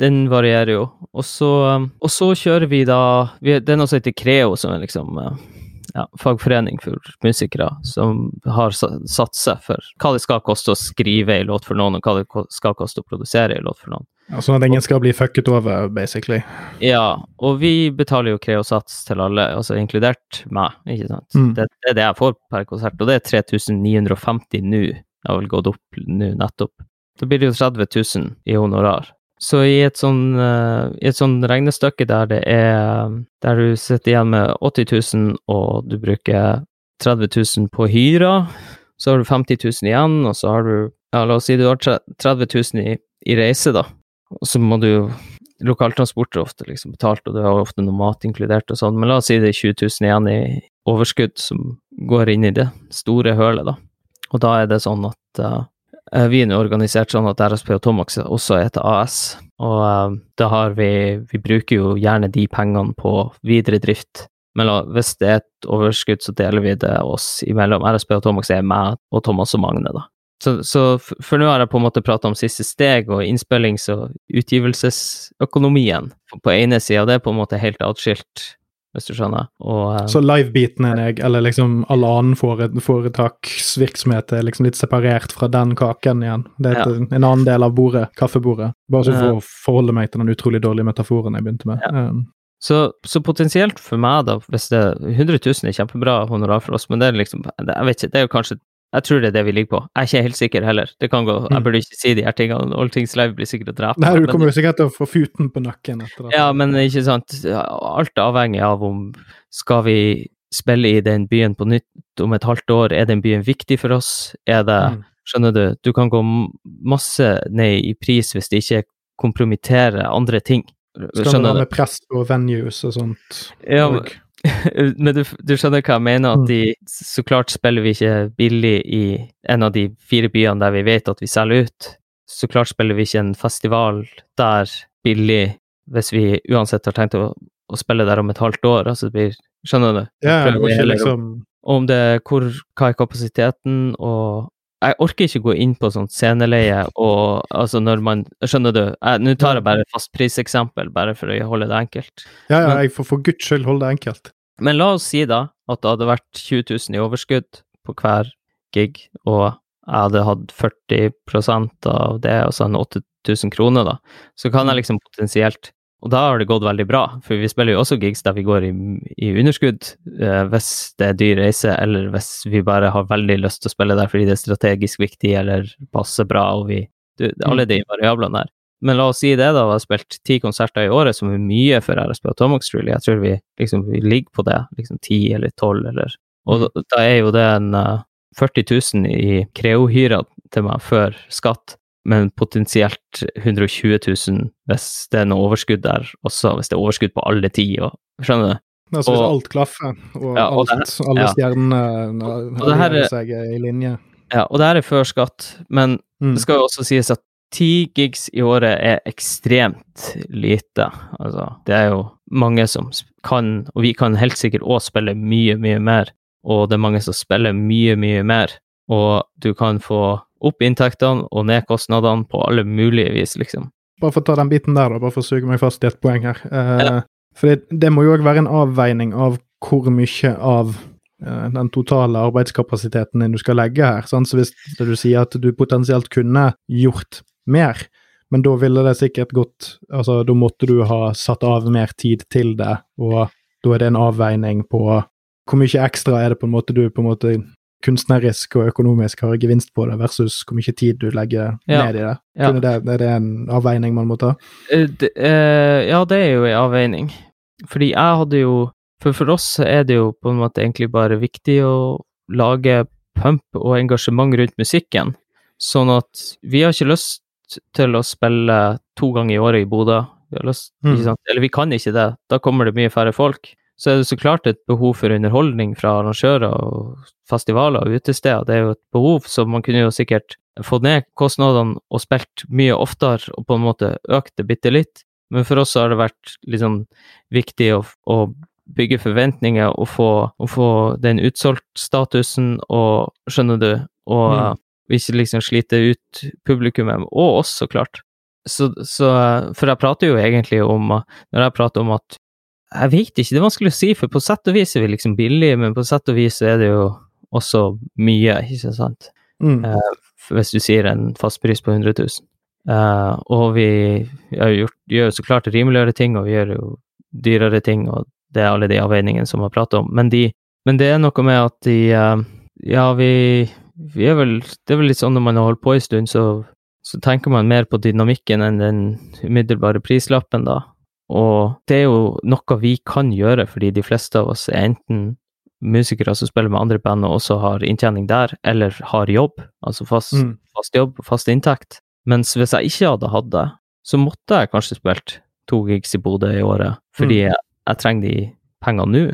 Speaker 2: Den varierer jo. Og så, um, og så kjører vi da vi, Det er noe som heter Creo, som er liksom uh, ja, fagforening for musikere, som har satt seg for hva det skal koste å skrive en låt for noen, og hva det skal koste å produsere en låt for noen.
Speaker 1: Ja, Sånn at ingen skal bli fucket over, basically.
Speaker 2: Ja, og vi betaler jo Kreosats til alle, altså inkludert meg, ikke sant.
Speaker 1: Mm.
Speaker 2: Det, det er det jeg får per konsert, og det er 3950 nå. Det har vel gått opp nå nettopp. Da blir det jo 30 000 i honorar. Så i et sånn, uh, i et sånn regnestykke der det er Der du sitter igjen med 80 000, og du bruker 30 000 på hyra, så har du 50 000 igjen, og så har du Ja, la oss si du har 30 000 i, i reise, da. Og så må du jo Lokaltransport er ofte liksom betalt, og du har ofte noe mat inkludert og sånn, men la oss si det er 20 000 igjen i overskudd som går inn i det store hølet, da. Og da er det sånn at uh, vi er nå organisert sånn at RSP og Tomax også er et AS, og uh, da har vi Vi bruker jo gjerne de pengene på videre drift. Men hvis det er et overskudd, så deler vi det oss imellom. RSP og Tomax er meg og Thomas og Magne, da. Så, så for nå har jeg på en måte prata om siste steg og innspillings- og utgivelsesøkonomien på ene sida. Det er på en måte helt atskilt, hvis du skjønner. Og, eh,
Speaker 1: Så livebiten er jeg, eller liksom all annen foretaksvirksomhet er liksom litt separert fra den kaken igjen. Det er et, en annen del av bordet, kaffebordet. Bare så for å forholde meg til den utrolig dårlige metaforen jeg begynte med. Um,
Speaker 2: Så, så potensielt for meg, da, hvis det 100 000 er kjempebra honorar for oss, men det er liksom Jeg vet ikke, det er jo kanskje Jeg tror det er det vi ligger på. Jeg er ikke helt sikker heller. Det kan gå, Jeg
Speaker 1: Mm.
Speaker 2: burde ikke si de her tingene. All Things Live blir sikkert å drepe
Speaker 1: Nei, du
Speaker 2: men-
Speaker 1: kommer jo sikkert til å få futen på nakken etter det.
Speaker 2: Ja, men ikke sant. Alt er avhengig av om skal vi spille i den byen på nytt om et halvt år. Er den byen viktig for oss? Er det
Speaker 1: Mm.
Speaker 2: Skjønner du? Du kan gå masse ned i pris hvis det ikke kompromitterer andre ting.
Speaker 1: Skal det
Speaker 2: Skjønner
Speaker 1: være med press på venues og sånt?
Speaker 2: Ja, men,
Speaker 1: og- (laughs)
Speaker 2: men du, du skjønner hva jeg mener? At de, så klart spiller vi ikke billig i en av de fire byene der vi vet at vi selger ut. Så klart spiller vi ikke en festival der billig hvis vi uansett har tenkt å, å spille der om et halvt år. Altså det blir Skjønner du?
Speaker 1: Ja, det
Speaker 2: går
Speaker 1: var ikke liksom
Speaker 2: om det hvor, hva er kapasiteten, og jeg orker ikke gå inn på sånn sceneleie og altså når man Skjønner du? Nå tar jeg bare fastpriseksempel, bare for å holde det enkelt.
Speaker 1: Ja, ja,
Speaker 2: Men-
Speaker 1: jeg får for guds skyld holde det enkelt.
Speaker 2: Men la oss si da at det hadde vært 20 000 i overskudd på hver gig, og jeg hadde hatt 40% av det, altså en 8000 kroner, da. Så kan jeg liksom potensielt Og da har det gått veldig bra, for vi spiller jo også gigs der vi går i, i underskudd eh, hvis det er dyr reise, eller hvis vi bare har veldig lyst til å spille der fordi det er strategisk viktig eller passer bra, og vi du, Alle de variablene der. Men la oss si det, da. Vi har spilt ti konserter i året, som er mye for RSB Atomic really. Jeg tror vi liksom vi ligger på det, liksom ti eller tolv, eller Og da, da er jo det en uh, 40 000 i Creo-hyra til meg før skatt, men potensielt 120 000 hvis det er noe overskudd der også, hvis det er overskudd på alle ti. Og, skjønner du?
Speaker 1: Altså hvis
Speaker 2: Og-
Speaker 1: alt klaffer, og
Speaker 2: Ja, og
Speaker 1: alt, alle
Speaker 2: ja.
Speaker 1: stjernene
Speaker 2: det her er-
Speaker 1: seg i linje.
Speaker 2: Ja, og det her er før skatt, men
Speaker 1: Mm.
Speaker 2: Det skal jo også sies at ti gigs i året er ekstremt lite. Altså, det er jo mange som kan, og vi kan helt sikkert òg spille mye, mye mer. Og det er mange som spiller mye, mye mer. Og du kan få opp inntektene og ned kostnadene på alle mulige vis, liksom.
Speaker 1: Bare for å ta den biten der, da, bare for å suge meg fast i et poeng her. Eh,
Speaker 2: Ja.
Speaker 1: For det, det må jo òg være en avveining av hvor mye av eh, den totale arbeidskapasiteten din du skal legge her. Sant? Så hvis du sier at du potensielt kunne gjort mer, men da ville det sikkert gått Altså, da måtte du ha satt av mer tid til det, og da er det en avveining på hvor mye ekstra er det på en måte du på en måte kunstnerisk og økonomisk har gevinst på det, versus hvor mye tid du legger
Speaker 2: Ja.
Speaker 1: ned i det.
Speaker 2: Ja.
Speaker 1: Det. Er det en avveining man må ta?
Speaker 2: Uh, det- uh, ja, det er jo en avveining. Fordi jeg hadde jo For for oss er det jo på en måte egentlig bare viktig å lage pump og engasjement rundt musikken. Sånn at vi har ikke lyst til å spille to ganger i året i Bodø. Vi lyst,
Speaker 1: Mm.
Speaker 2: Eller vi kan ikke det. Da kommer det mye færre folk. Så er det så klart et behov for underholdning fra arrangører og festivaler og utesteder. Det er jo et behov, så man kunne jo sikkert fått ned kostnadene og spilt mye oftere og på en måte økt det bitte litt. Men for oss har det vært liksom viktig å, å bygge forventninger og få, og få den utsolgt-statusen og Skjønner du? Og
Speaker 1: Mm.
Speaker 2: ikke liksom slite ut publikummet, og oss, så klart. Så, så uh, For jeg prater jo egentlig om Når jeg prater om at Jeg vet ikke, det er vanskelig å si, for på sett og vis er vi liksom billige, men på sett og vis er det jo også mye, ikke sant?
Speaker 1: Mm.
Speaker 2: Eh, hvis du sier en fastpris på 100 000. Eh, og vi har gjort, gjør jo så klart rimeligere ting, og vi gjør jo dyrere ting, og det er alle de avveiningene som vi har pratet om. Men, de, men det er noe med at de eh, Ja, vi, vi er vel Det er vel litt sånn når man har holdt på en stund, så, så tenker man mer på dynamikken enn den umiddelbare prislappen, da. Og det er jo noe vi kan gjøre, fordi de fleste av oss er enten musikere som spiller med andre band og også har inntjening der, eller har jobb, altså fast,
Speaker 1: Mm.
Speaker 2: fast jobb, fast inntekt. Mens hvis jeg ikke hadde hatt det, så måtte jeg kanskje spilt to gigs i Bodø i året, fordi jeg, jeg trenger de pengene nå.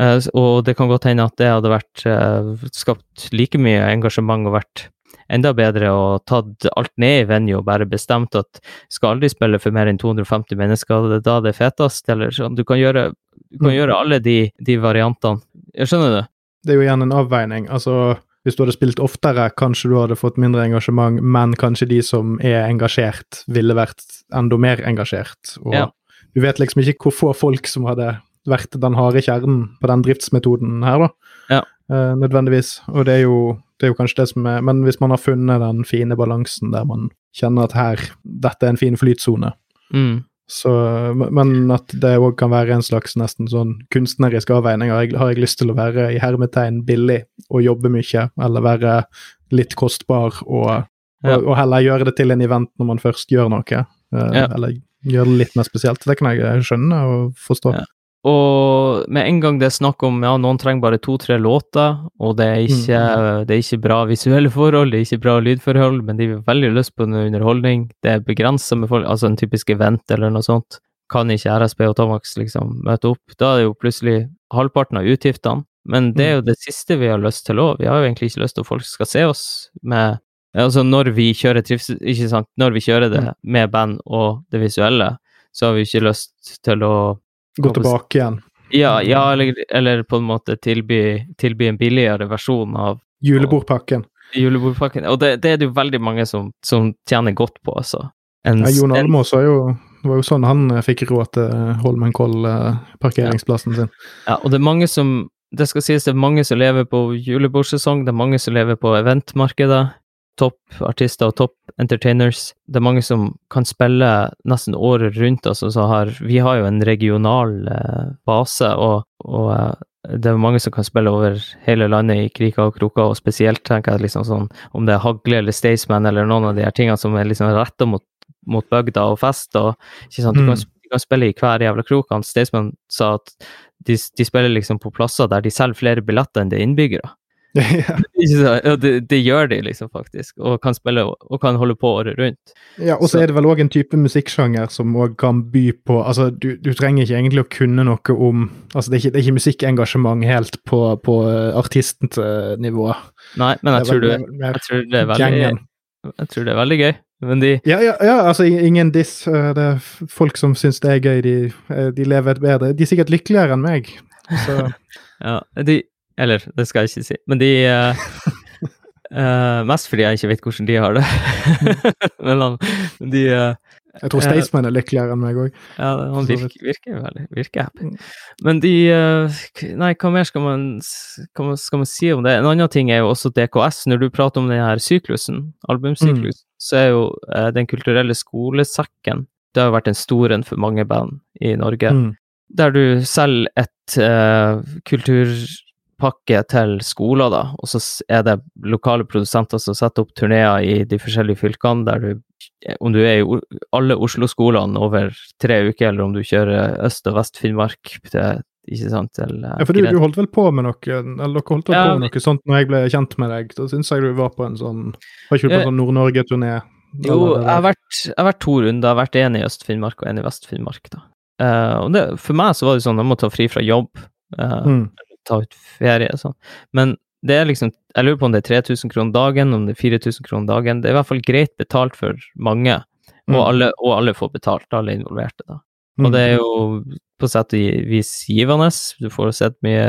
Speaker 2: Uh, og det kan godt hende at det hadde vært uh, skapt like mye engasjement og vært enda bedre og tatt alt ned i venue og bare bestemt at skal aldri spille for mer enn 250 mennesker, det er da det er fetest, eller sånn. Du kan gjøre, du kan
Speaker 1: Mm.
Speaker 2: gjøre alle de, de variantene. Jeg skjønner du?
Speaker 1: Det er jo igjen en avveining. Altså, hvis du hadde spilt oftere, kanskje du hadde fått mindre engasjement, men kanskje de som er engasjert, ville vært enda mer engasjert. Og
Speaker 2: Ja.
Speaker 1: du vet liksom ikke hvor få folk som hadde vært den harde kjernen på den driftsmetoden her, da.
Speaker 2: Ja.
Speaker 1: uh, nødvendigvis. Og det er, jo, det er jo kanskje det som er Men hvis man har funnet den fine balansen der man kjenner at her, dette er en fin flytsone,
Speaker 2: Mm.
Speaker 1: så, men at det òg kan være en slags nesten sånn kunstnerisk avveining. Har jeg, har jeg lyst til å være i hermetegn billig og jobbe mye, eller være litt kostbar og,
Speaker 2: Ja.
Speaker 1: og, og heller gjøre det til en event når man først gjør noe? Uh,
Speaker 2: Ja.
Speaker 1: Eller gjøre det litt mer spesielt. Det kan jeg skjønne og forstå.
Speaker 2: Ja. Og med en gang det er snakk om ja, noen trenger bare to-tre låter, og det er, ikke, det er ikke bra visuelle forhold, det er ikke bra lydforhold, men de har veldig lyst på noe underholdning, det er begrensa med folk, altså en typisk event eller noe sånt, kan ikke RSB og Tomax liksom møte opp. Da er det jo plutselig halvparten av utgiftene. Men det er jo det siste vi har lyst til òg. Vi har jo egentlig ikke lyst til at folk skal se oss med Altså når vi kjører trivsel, ikke sant, når vi kjører det med band og det visuelle, så har vi ikke lyst til å
Speaker 1: Gå tilbake igjen.
Speaker 2: Ja, ja eller, eller, på en måte tilby, tilby en billigere versjon av
Speaker 1: Julebordpakken.
Speaker 2: Julebordpakken. Og det, det, er det jo veldig mange som, som tjener godt på, altså.
Speaker 1: En, ja, Jon Almaas var jo det var jo sånn han eh, fikk råd til Holmenkoll-parkeringsplassen
Speaker 2: sin. Ja, og det er mange som Det skal sies det er mange som lever på julebordsesong, det er mange som lever på eventmarkedet. Topp artister og topp entertainers. Det er mange som kan spille nesten året rundt. Altså, har, vi har jo en regional eh, base, og, og eh, det er mange som kan spille over hele landet i kriker og kroker, og spesielt tenker jeg liksom sånn om det er Hagle eller Staysman eller noen av de her tingene som er liksom retta mot mot bygda og fest. og ikke sant, Du, kan, mm. du kan spille i hver jævla krok. Staysman sa at de, de, spiller liksom på plasser der de selger flere billetter enn det er innbyggere. (laughs) ja. det, det, gjør de liksom faktisk, og kan spille og kan holde på året rundt.
Speaker 1: Ja, og så er det vel òg en type musikksjanger som òg kan by på altså du, du, trenger ikke egentlig å kunne noe om altså Det er ikke, det er ikke musikkengasjement helt på, på uh, artistnivå.
Speaker 2: Nei, men jeg, tror, du, jeg tror det er veldig jeg tror det er veldig gøy. Men de
Speaker 1: ja, ja, ja, altså ingen diss. Eh, det er folk som syns det er gøy. De, eh, de lever et bedre De er sikkert lykkeligere enn meg. Så. (laughs)
Speaker 2: ja, de Eller, det skal jeg ikke si. Men de uh, uh, Mest fordi jeg ikke vet hvordan de har det. (laughs) Men de uh,
Speaker 1: jeg tror Staysman er lykkeligere enn meg òg.
Speaker 2: Ja, han virker, virker veldig virker happy. Mm. Men de Nei, hva mer skal man, man, skal man si om det? En annen ting er jo også DKS. Når du prater om den her syklusen, albumsyklusen, mm. så er jo Den kulturelle skolesekken Det har jo vært en stor en for mange band i Norge. Mm. Der du selger et uh, kulturpakke til skoler, da, og så er det lokale produsenter som setter opp turneer i de forskjellige fylkene, der du om du er i alle Oslo-skolene over tre uker, eller om du kjører Øst- og Vest-Finnmark til ikke sant, til
Speaker 1: Ja, for du, du, holdt vel på med noe eller dere holdt vel ja, på med noe sånt når jeg ble kjent med deg? Da syns jeg du var på en sånn Var ikke du på en sånn Nord-Norge-turné?
Speaker 2: Jo, jeg har, vært, jeg har, vært, to runder. Jeg har vært en i Øst-Finnmark og en i Vest-Finnmark. da. Uh, og det, For meg så var det sånn jeg må ta fri fra jobb, uh, mm. Ta ut ferie og sånn. Men det er liksom Jeg lurer på om det er 3000 kroner dagen, om det er 4000 kroner dagen. Det er i hvert fall greit betalt for mange, mm. og, alle, og, alle, får betalt, alle involverte, da. Og mm. det er jo på sett og vis givende. Du får sett mye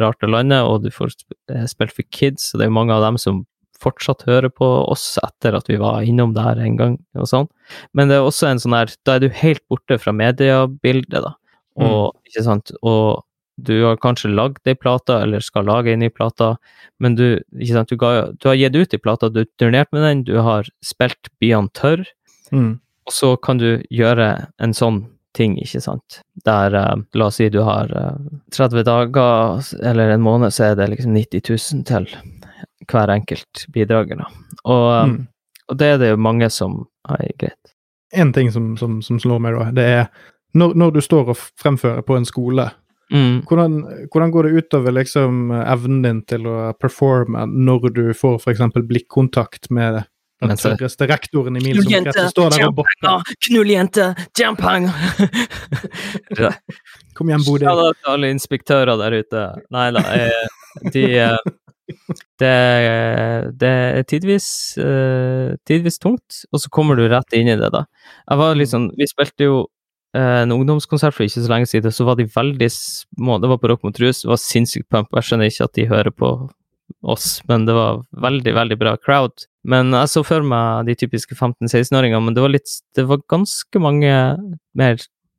Speaker 2: rart av landet, og du får eh, spilt for kids, og det er mange av dem som fortsatt hører på oss etter at vi var innom der en gang, og sånn. Men det er også en sånn her Da er du helt borte fra mediebildet, da. Mm. Og, mm. ikke sant, og du har kanskje lagd ei plate, eller skal lage ei ny plate, men du, sant, du, ga, du, har gitt ut ei plate, du har turnert med den, du har spilt Byene tørr, mm. og så kan du gjøre en sånn ting, ikke sant, der uh, la oss si du har eh, 30 dager eller en måned, så er det liksom 90 000 til hver enkelt bidrager, da. Og, uh, mm. og det er det jo mange som har greit.
Speaker 1: En ting som, som, som slår meg, da, det er når, når, du står og fremfører på en skole, Mm. Hvordan, hvordan, går det utover liksom, evnen din til å performe når du får f.eks. blikkontakt med den tørreste rektoren i min
Speaker 2: som står der og bopper? Knulljente, Jampang! (laughs)
Speaker 1: Kom igjen, Bodil.
Speaker 2: Til alle inspektører der ute. Nei da, de det, det, er tidvis, uh, tidvis tungt, og så kommer du rett inn i det, da. Jeg var sånn, Vi spilte jo Eh, en ungdomskonsert for ikke så lenge siden, så var de veldig små. Det var på Rock mot Rus, det var sinnssykt pump. Jeg skjønner ikke at de hører på oss, men det var veldig, veldig bra crowd. Men jeg så for meg de typiske 15-16-åringene, men det var, litt, det var ganske mange mer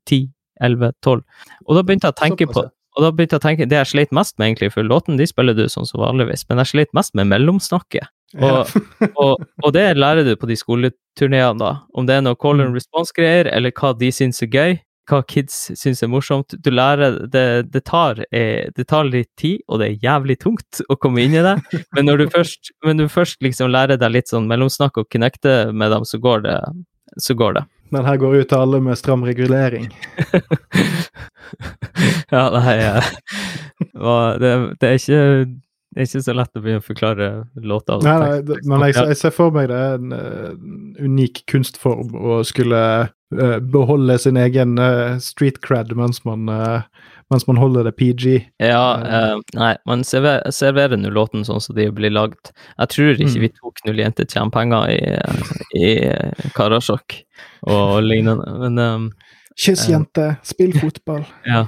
Speaker 2: 10, 11, 12. Og da begynte jeg å tenke på og da begynte jeg å tenke, Det jeg sleit mest med, egentlig, for låten de spiller du sånn som vanligvis, men jeg sleit mest med mellomsnakket. Og, og, og, det lærer du på de skoleturneene, da. Om det er noe call and mm. response-greier, eller hva de syns er gøy. Hva kids syns er morsomt. Du lærer Det, det, tar, eh, det tar litt tid, og det er jævlig tungt å komme inn i det. Men når du først, du først liksom lærer deg litt sånn mellomsnakk og connecte med dem, så går det. Så går det.
Speaker 1: Den her går ut til alle med stram regulering. (laughs)
Speaker 2: ja, nei (laughs) det, det, er ikke Det er ikke så lett å begynne å forklare låter.
Speaker 1: Nei, nei, det- men jeg, jeg ser for meg det er en uh, unik kunstform å skulle uh, beholde sin egen uh, street cred mens man, mens man holder det PG.
Speaker 2: Ja, nei, man serverer, serverer nå låten sånn som de blir lagd. Jeg tror ikke
Speaker 1: Mm.
Speaker 2: vi tok null jenter tjener penger i, i Karasjok og lignende, men um,
Speaker 1: Kyss,
Speaker 2: Eh.
Speaker 1: jente, spill fotball. (laughs)
Speaker 2: ja.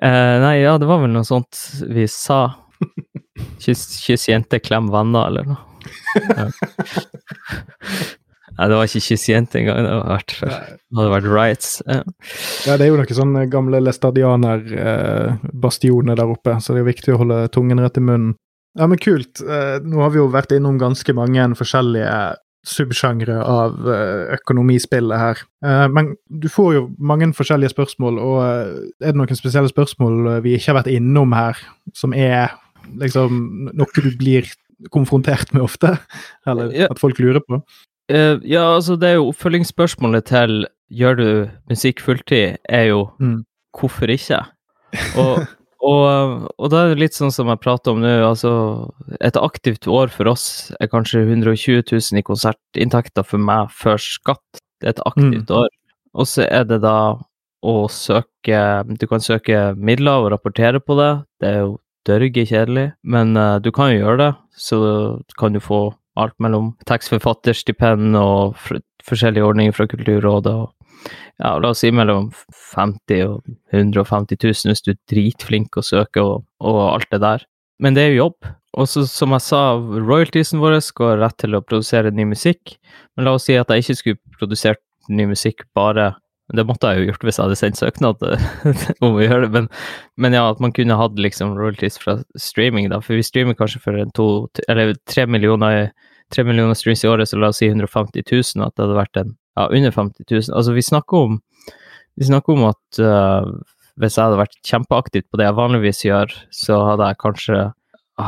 Speaker 2: Nei, ja, det var vel noe sånt vi sa. (laughs) Kyss, kyss jente, klem venner, eller noe. Ja. (laughs) Nei, det var ikke kyss jente engang, det hadde vært, det hadde vært riots. Ja.
Speaker 1: Ja, det er jo noen sånne gamle læstadianer-bastioner der oppe, så det er viktig å holde tungen rett i munnen. Ja, men kult. Eh, nå har vi jo vært innom ganske mange forskjellige subsjangre av eh, økonomispillet her. Eh, men du får jo mange forskjellige spørsmål, og eh, er det noen spesielle spørsmål eh, vi ikke har vært innom her, som er liksom noe du blir konfrontert med ofte? Eller at folk lurer på?
Speaker 2: Uh, ja, altså det er jo oppfølgingsspørsmålet til gjør du musikk fulltid, er jo
Speaker 1: Mm.
Speaker 2: hvorfor ikke? (laughs) Og, og, og da er det litt sånn som jeg prater om nå, altså et aktivt år for oss er kanskje 120 000 i konsertinntekter for meg før skatt. Det er et aktivt år. Og så er det da å søke Du kan søke midler og rapportere på det. Det er jo dørge kjedelig, men uh, du kan jo gjøre det. Så kan du få alt mellom tekstforfatterstipend og forskjellige ordninger fra Kulturrådet. og ja, la oss si mellom 50 og 150 000 hvis du er dritflink å søke og, og alt det der. Men det er jo jobb. Og som jeg sa, royaltiesen vår går rett til å produsere ny musikk. Men la oss si at jeg ikke skulle produsert ny musikk bare Det måtte jeg jo gjort hvis jeg hadde sendt søknad (laughs) om å gjøre det, men, men ja, at man kunne hatt liksom royalties fra streaming, da. For vi streamer kanskje for en to, eller tre millioner, tre millioner streams i året, så la oss si 150 000, at det hadde vært en ja, under 50 000. Altså, vi snakker om, vi snakker om at uh, hvis jeg hadde vært kjempeaktiv på det jeg vanligvis gjør, så hadde jeg kanskje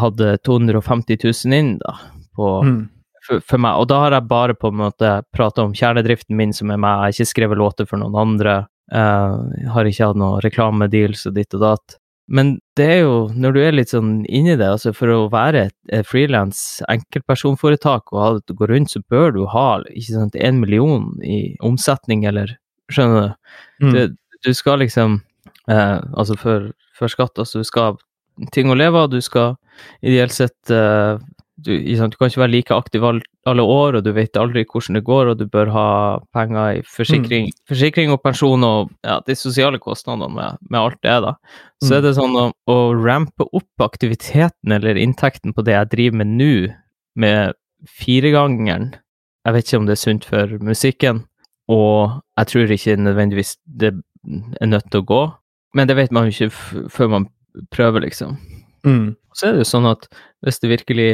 Speaker 2: hatt 250 000 inn da, på,
Speaker 1: Mm.
Speaker 2: For, for meg. Og da har jeg bare på en måte prata om kjernedriften min som er meg. Jeg har ikke skrevet låter for noen andre. Jeg har ikke hatt noen reklamedeals og ditt og datt. Men det er jo, når du er litt sånn inni det, altså for å være et, frilans enkeltpersonforetak og ha det til å gå rundt, så bør du ha ikke sant, en million i omsetning, eller skjønner du?
Speaker 1: Mm.
Speaker 2: Du, du skal liksom eh, Altså for, for skatt, altså du skal ha ting å leve av, du skal ideelt sett eh, du, liksom, du kan ikke være like aktiv all, alle år, og du vet aldri hvordan det går, og du bør ha penger i forsikring, forsikring og pensjon og ja, de sosiale kostnadene med, med alt det, da. Så
Speaker 1: Mm.
Speaker 2: er det sånn å, å rampe opp aktiviteten eller inntekten på det jeg driver med nå, med firegangeren Jeg vet ikke om det er sunt for musikken, og jeg tror ikke nødvendigvis det er nødt til å gå, men det vet man jo ikke før man prøver, liksom.
Speaker 1: Mm.
Speaker 2: Så er det jo sånn at hvis det virkelig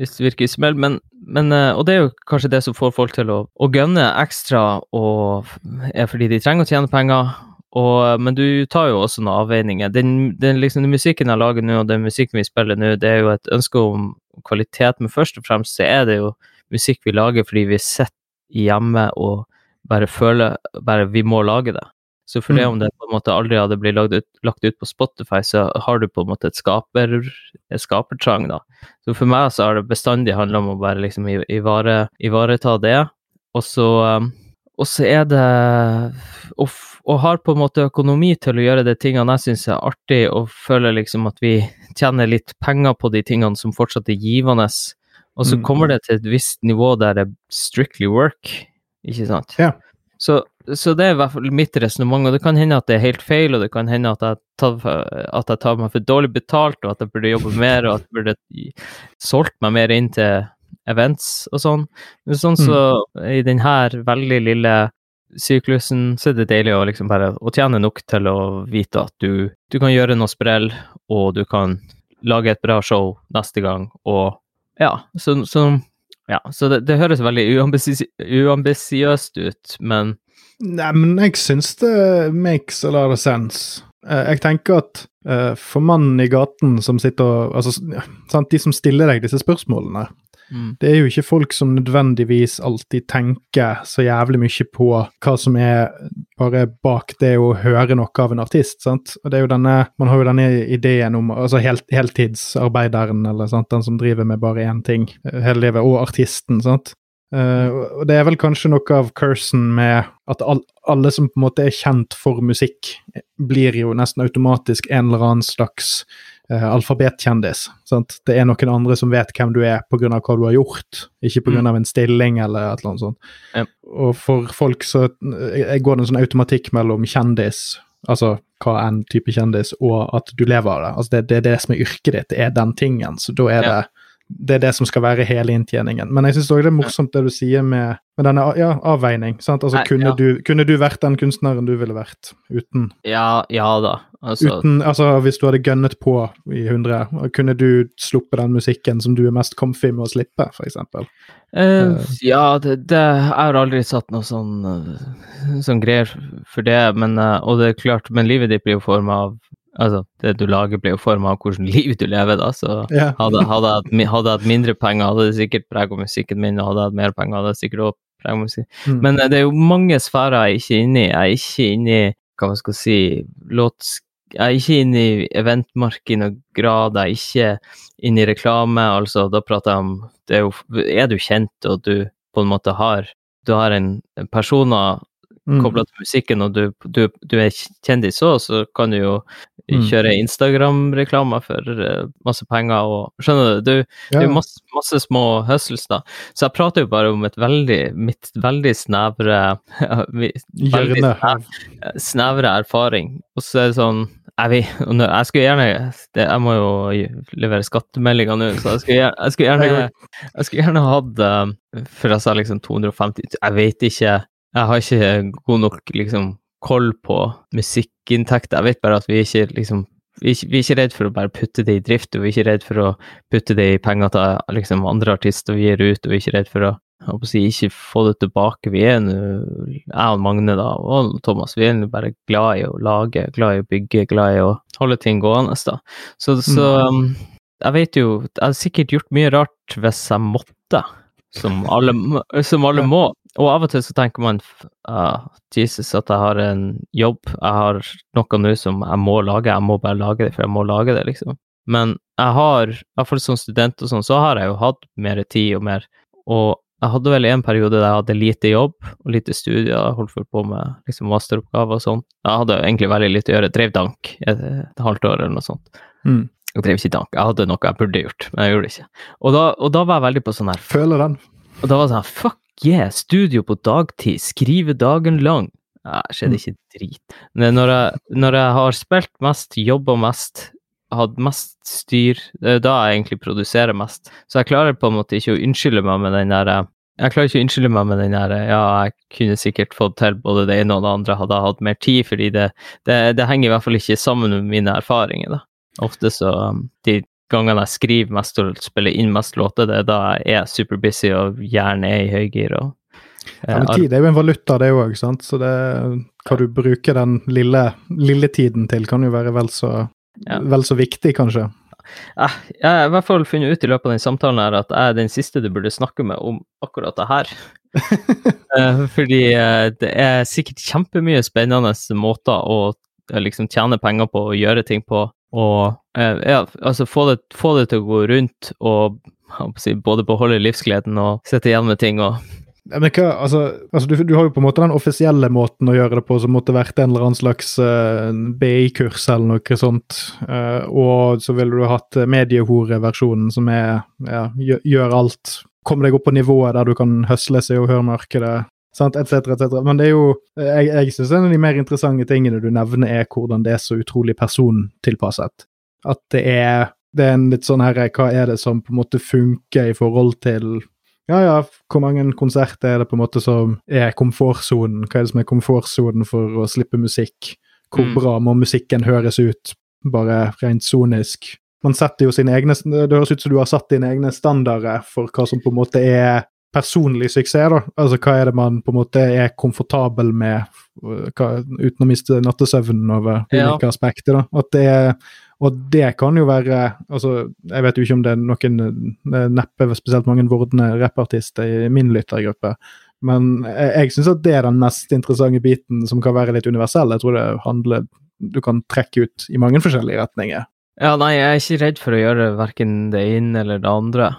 Speaker 2: hvis det virker smell, men, men eh, Og det er jo kanskje det som får folk til å, å gønne ekstra, og er fordi de trenger å tjene penger. Og, men du tar jo også noen avveininger. Den, den, liksom, den musikken jeg lager nå, og den musikken vi spiller nå, det er jo et ønske om kvalitet, men først og fremst så er det jo musikk vi lager fordi vi sitter hjemme og bare føler bare vi må lage det. Så for det
Speaker 1: Mm.
Speaker 2: om det på en måte aldri hadde blitt lagt ut, lagt ut på Spotify, så har du på en måte et skaper, et skapertrang, da. Så for meg så har det bestandig handla om å bare liksom i- ivare, ivareta det. Og så, um, og så er det og, og har på en måte økonomi til å gjøre de tingene jeg syns er artig, og føler liksom at vi tjener litt penger på de tingene som fortsatt er givende. Og så
Speaker 1: Mm.
Speaker 2: kommer det til et visst nivå der det er strictly work, ikke sant?
Speaker 1: Ja.
Speaker 2: Så, så det er i hvert fall mitt resonnement, og det kan hende at det er helt feil, og det kan hende at jeg tar, at jeg tar meg for dårlig betalt, og at jeg burde jobbe mer, og at jeg burde solgt meg mer inn til events og sånn. Men sånn så i denne veldig lille syklusen, så er det deilig å liksom bare å tjene nok til å vite at du, du kan gjøre noe sprell, og du kan lage et bra show neste gang, og ja, så, så ja, så det, det høres veldig uambisi- uambisiøst ut, men
Speaker 1: Nei, men jeg syns det makes a lot of sense. Eh, Jeg tenker at eh, for mannen i gaten som sitter og altså, sant, De som stiller deg disse spørsmålene,
Speaker 2: Mm.
Speaker 1: det er jo ikke folk som nødvendigvis alltid tenker så jævlig mye på hva som er bare bak det å høre noe av en artist. sant? Og det er jo denne, Man har jo denne ideen om altså helt, heltidsarbeideren, eller sant? den som driver med bare én ting eh, hele livet, og artisten. sant? Eh, og det er vel kanskje noe av cursen med at all, alle som på en måte er kjent for musikk, blir jo nesten automatisk en eller annen slags uh, alfabetkjendis. Sant? Det er noen andre som vet hvem du er pga. hva du har gjort, ikke pga.
Speaker 2: Mm.
Speaker 1: en stilling eller et eller annet sånt.
Speaker 2: Ja.
Speaker 1: Og for folk så eh, går det en sånn automatikk mellom kjendis, altså hva enn type kjendis, og at du lever av det. Altså det, det er det som er yrket ditt, det er den tingen. Så da er
Speaker 2: Ja.
Speaker 1: det det er det som skal være hele inntjeningen. Men jeg syns òg det er morsomt det du sier med, med denne ja, avveining. sant? Altså,
Speaker 2: Nei,
Speaker 1: kunne,
Speaker 2: ja.
Speaker 1: du, kunne du vært den kunstneren du ville vært uten
Speaker 2: Ja, ja da. Altså,
Speaker 1: Uten, altså Hvis du hadde gønnet på i 100, kunne du sluppet den musikken som du er mest comfy med å slippe, f.eks.?
Speaker 2: Eh, ja, det, det, jeg har aldri satt noe sånn, eh, sånn greier for det, men, eh, og det er klart, men livet ditt blir jo forma av Altså, det du lager blir jo forma av hvordan (laughs) liv du lever, da, så
Speaker 1: Ja.
Speaker 2: hadde, hadde, jeg hatt mindre penger, hadde det sikkert prega musikken min, og hadde jeg hatt mer penger, hadde det sikkert også prega musikken.
Speaker 1: Mm.
Speaker 2: Men eh, det er jo mange sfærer jeg er ikke inne i. Jeg er ikke inne i, hva man skal si, låts... Jeg er ikke inne i eventmarkedet i noen grad, jeg er ikke inne i reklame, altså, da prater jeg om det er, jo, er du kjent, og du på en måte har du har en en personer
Speaker 1: Mm.
Speaker 2: kobla til musikken, og du, du, du er kjendis òg, så kan du jo
Speaker 1: Mm.
Speaker 2: kjøre Instagram-reklamer for eh, masse penger og Skjønner du? du det er
Speaker 1: Ja.
Speaker 2: jo masse, masse små hustles, da. Så jeg prater jo bare om et veldig, mitt veldig snevre (laughs) veldig
Speaker 1: Hjørne.
Speaker 2: snev- snevre erfaring. Og så er det sånn jeg, jeg skulle gjerne Jeg må jo levere skattemeldinger nå, så jeg skulle jeg skulle gjerne, jeg skulle gjerne hatt eh, For jeg sa liksom 250 Jeg vet ikke Jeg har ikke god nok liksom koll på musikkinntekter. Jeg vet bare at vi ikke liksom vi er ikke, vi er ikke redd for å bare putte det i drift, og vi er ikke redd for å putte det i penger til liksom, andre artister vi gir ut, og vi er ikke redd for å, å si, ikke få det tilbake. Vi er nå, jeg og Magne da, og Thomas, vi er nå bare glad i å lage, glad i å bygge, glad i å holde ting gående. da. Så, så mm. jeg vet jo Jeg har sikkert gjort mye rart hvis jeg måtte, som alle, som alle må. Og av og til så tenker man uh, Jesus, at jeg har en jobb, jeg har noe nå som jeg må lage, jeg må bare lage det, for jeg må lage det, liksom. Men jeg har, iallfall som student og sånn, så har jeg jo hatt mer tid og mer, og jeg hadde vel en periode der jeg hadde lite jobb og lite studier, jeg holdt fullt på med liksom masteroppgaver og sånn. Jeg hadde egentlig veldig lite å gjøre, drev dank et, et halvt år eller noe sånt.
Speaker 1: Mm.
Speaker 2: Jeg drev ikke dank, jeg hadde noe jeg burde gjort, men jeg gjorde det ikke. Og da, og da var jeg veldig på sånn her
Speaker 1: Føler den.
Speaker 2: og da var det sånn fuck yeah, studio på dagtid, skrive dagen lang. Ja, skjedde ikke drit. Men når jeg, når jeg har spilt mest, jobba mest, hatt mest styr, det er da jeg egentlig produserer mest. Så jeg klarer på en måte ikke å unnskylde meg med den der jeg klarer ikke å unnskylde meg med den der ja, jeg kunne sikkert fått til både det ene og det andre hadde jeg hatt mer tid, fordi det, det, det henger i hvert fall ikke sammen med mine erfaringer, da. Ofte så um, de gangene jeg skriver mest og spiller inn mest låter, det er da jeg er superbusy og hjernen er i høygir og eh,
Speaker 1: Ja, men tid er jo en valuta, det òg, sant. Så det, hva du bruker den lille, lille tiden til, kan jo være vel så,
Speaker 2: Ja.
Speaker 1: vel så viktig, kanskje.
Speaker 2: Eh, Jeg har i hvert fall funnet ut i løpet av den samtalen her at jeg er den siste du burde snakke med om akkurat det her. (laughs) Eh, Fordi eh, det er sikkert kjempemye spennende måter å eh, liksom tjene penger på og gjøre ting på. Og eh, ja, altså få det, få det til å gå rundt og (laughs) si, både beholde livsgleden og sitte igjen med ting og
Speaker 1: Men hva, altså, altså du, du har jo på en måte den offisielle måten å gjøre det på, som måtte vært en eller annen slags uh, BI-kurs eller noe sånt. Uh, og så ville du hatt mediehoreversjonen, som er ja, gjør, alt. Kommer deg opp på nivået der du kan høsle seg og høre markedet, sant, etc., etc. Men det er jo Jeg, jeg syns en av de mer interessante tingene du nevner, er hvordan det er så utrolig persontilpasset. At det er det er en litt sånn her Hva er det som på en måte funker i forhold til ja, ja, hvor mange konserter er det på en måte som er komfortsonen? Hva er det som er komfortsonen for å slippe musikk? Hvor
Speaker 2: Mm.
Speaker 1: bra må musikken høres ut, bare rent sonisk? Man setter jo sine egne Det høres ut som du har satt dine egne standarder for hva som på en måte er personlig suksess, da. Altså hva er det man på en måte er komfortabel med, hva, uten å miste nattesøvnen over
Speaker 2: Ja.
Speaker 1: ulike aspekter, da. At det er Og det kan jo være altså, Jeg vet jo ikke om det er noen er neppe spesielt mange vordende rappartister i min lyttergruppe, men jeg, jeg syns at det er den mest interessante biten som kan være litt universell. Jeg tror det handler Du kan trekke ut i mange forskjellige retninger.
Speaker 2: Ja, nei, jeg er ikke redd for å gjøre verken det ene eller det andre.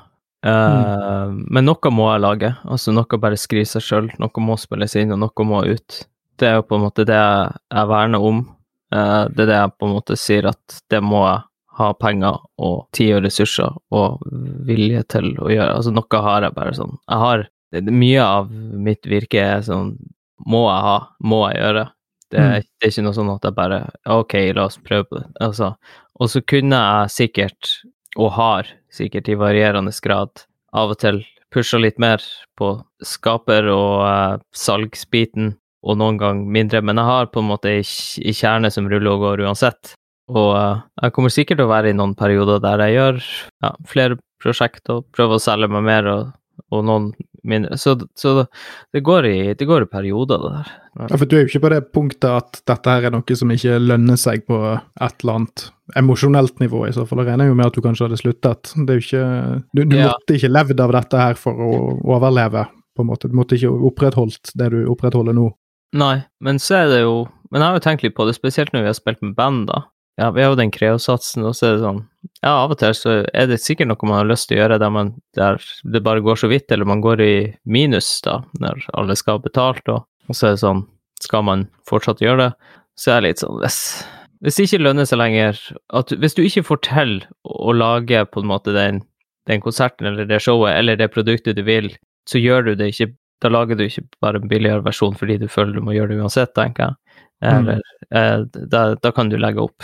Speaker 2: Uh, Men noe må jeg lage. Altså, noe bare skriver seg sjøl. Noe må spilles inn, og noe må ut. Det er jo på en måte det jeg, jeg verner om. Uh, det er det jeg på en måte sier at det må jeg ha penger og tid og ressurser og vilje til å gjøre. Altså, noe har jeg bare sånn Jeg har det, Mye av mitt virke er sånn Må jeg ha? Må jeg gjøre? Det er, det er ikke noe sånn at jeg bare Ok, la oss prøve på det. Altså, og så kunne jeg sikkert, og har sikkert i varierende grad, av og til pusha litt mer på skaper- og uh, salgsbiten, og noen gang mindre, men jeg har på en måte ei kjerne som ruller og går uansett. Og uh, jeg kommer sikkert til å være i noen perioder der jeg gjør ja, flere prosjekter og prøver å selge meg mer, og, og noen mindre. Så, så det, går i, det, går i, perioder, det der.
Speaker 1: Ja, for du er jo ikke på det punktet at dette her er noe som ikke lønner seg på et eller annet emosjonelt nivå, i så fall. Jeg regner jo med at du kanskje hadde sluttet. Det er jo ikke, du, du ja. måtte ikke levd av dette her for å overleve, på en måte. Du måtte ikke opprettholdt det du opprettholder nå.
Speaker 2: Nei, men så er det jo Men jeg har jo tenkt litt på det, spesielt når vi har spilt med band, da. Ja, vi har jo den kreosatsen, og så er det sånn Ja, av og til så er det sikkert noe man har lyst til å gjøre der, man, der det bare går så vidt, eller man går i minus, da, når alle skal ha betalt, og, og så er det sånn Skal man fortsatt gjøre det? Så er det litt sånn Hvis hvis det ikke lønner seg lenger at Hvis du ikke får til å lage på en måte den, den, konserten eller det showet eller det produktet du vil, så gjør du det ikke Da lager du ikke bare en billigere versjon fordi du føler du må gjøre det uansett, tenker jeg. Eller, mm. eh, da, da, kan du legge opp.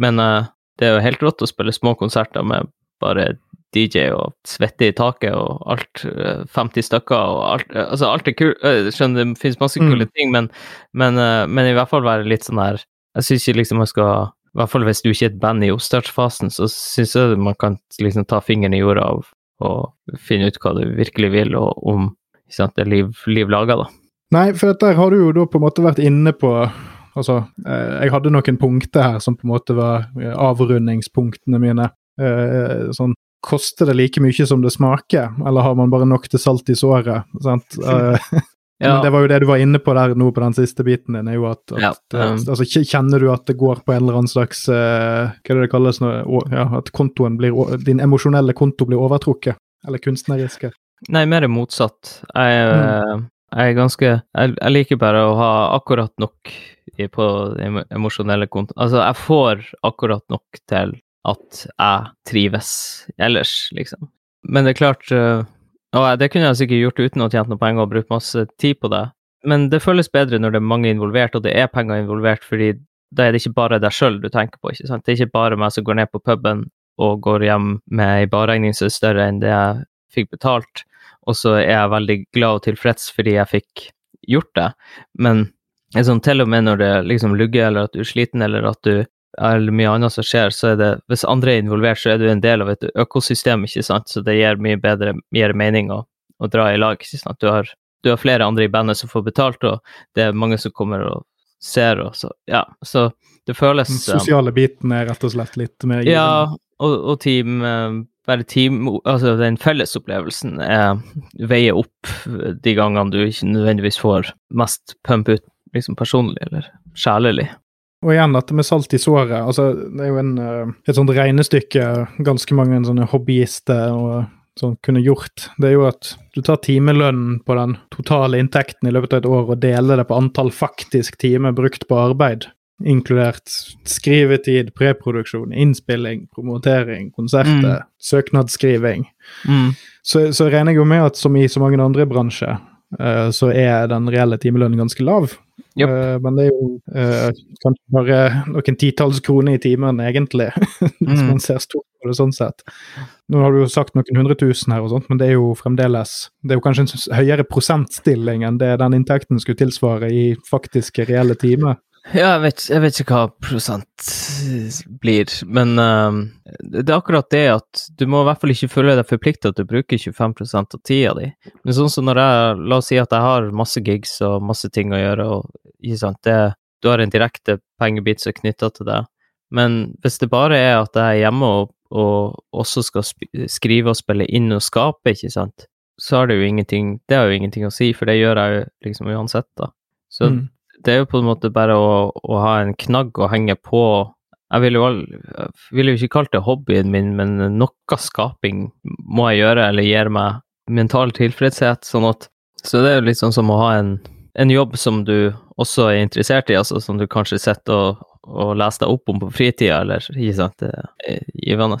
Speaker 2: Men uh, det er jo helt rått å spille små konserter med bare DJ og svette i taket og alt, 50 eh, stykker og alt Altså, alt er kult. Jeg skjønner det finnes masse kule mm. ting, men, men, eh, men, i hvert fall være litt sånn her jeg syns ikke liksom man skal I hvert fall hvis du ikke er et band i oppstartsfasen, så syns jeg man kan liksom ta fingeren i jorda og, og finne ut hva du virkelig vil, og om sant, det er liv, liv laga, da.
Speaker 1: Nei, for der har du jo da på en måte vært inne på Altså, eh, jeg hadde noen punkter her som på en måte var eh, avrundingspunktene mine. Eh, sånn Koster det like mye som det smaker, eller har man bare nok til salt i såret? Sant? (laughs) Ja. Men det var jo det du var inne på der nå på den siste biten din, er jo at, at ja, um, altså, Kjenner du at det går på en eller annen slags Hva er det det kalles nå? Ja, at kontoen blir, din emosjonelle konto blir overtrukket? Eller kunstneriske?
Speaker 2: Nei, mer motsatt. Jeg, mm. jeg er ganske jeg, jeg, liker bare å ha akkurat nok på emosjonelle kontoen. Altså, jeg får akkurat nok til at jeg trives ellers, liksom. Men det er klart og det kunne jeg sikkert gjort uten å tjene noe penger og brukt masse tid på det. Men det føles bedre når det er mange involvert, og det er penger involvert, fordi da er det ikke bare deg sjøl du tenker på. ikke sant? Det er ikke bare meg som går ned på puben og går hjem med ei barregning som er større enn det jeg fikk betalt, og så er jeg veldig glad og tilfreds fordi jeg fikk gjort det. Men sånn, til og med når det liksom lugger, eller at du er sliten, eller at du eller mye annet som skjer, så er det Hvis andre er involvert, så er du en del av et økosystem, ikke sant, så det gir mye bedre gir mening å, å, dra i lag. ikke sant, du har, du har, flere andre i bandet som får betalt, og det er mange som kommer og ser, og så Ja, så det føles Den
Speaker 1: sosiale biten er rett og slett litt mer
Speaker 2: givende? Ja, og, og team eh, bare team, altså den fellesopplevelsen er, veier opp de gangene du ikke nødvendigvis får mest pump ut liksom personlig eller sjelelig.
Speaker 1: Og igjen dette med salt i såret. altså Det er jo en, eh, et sånt regnestykke ganske mange sånne hobbyister og sånn kunne gjort. Det er jo at du tar timelønnen på den totale inntekten i løpet av et år og deler det på antall faktisk timer brukt på arbeid. Inkludert skrivetid, preproduksjon, innspilling, promotering, konserter, mm. søknadsskriving. Mm. Så, så regner jeg jo med at som i så mange andre bransjer, så er den reelle timelønnen ganske lav. Yep. Uh, men det er jo uh, kanskje bare noen titalls kroner i timen, egentlig, (laughs) hvis mm. man ser stort på det sånn sett. Nå har du jo sagt noen hundre tusen her, og sånt, men det er jo fremdeles Det er jo kanskje en høyere prosentstilling enn det den inntekten skulle tilsvare i faktiske, reelle timer.
Speaker 2: Ja, jeg vet, jeg vet, ikke hva prosent blir, men uh, det er akkurat det at du må i hvert fall ikke føle deg forplikta til å bruke 25 av tida di. Men sånn som når jeg La oss si at jeg har masse gigs og masse ting å gjøre, og ikke sant, det, du har en direkte pengebit som er knytta til det, Men hvis det bare er at jeg er hjemme og, og også skal skrive og spille inn og skape, ikke sant, så har det jo ingenting Det har jo ingenting å si, for det gjør jeg jo liksom uansett, da. Så mm. Det er jo på en måte bare å, å ha en knagg å henge på jeg ville jo, vil jo ikke kalt det hobbyen min, men noe skaping må jeg gjøre, eller gir meg mental tilfredshet. sånn at Så det er jo litt sånn som å ha en, en jobb som du også er interessert i, altså som du kanskje sitter og, og leser deg opp om på fritida, eller ikke sant. Det er givende.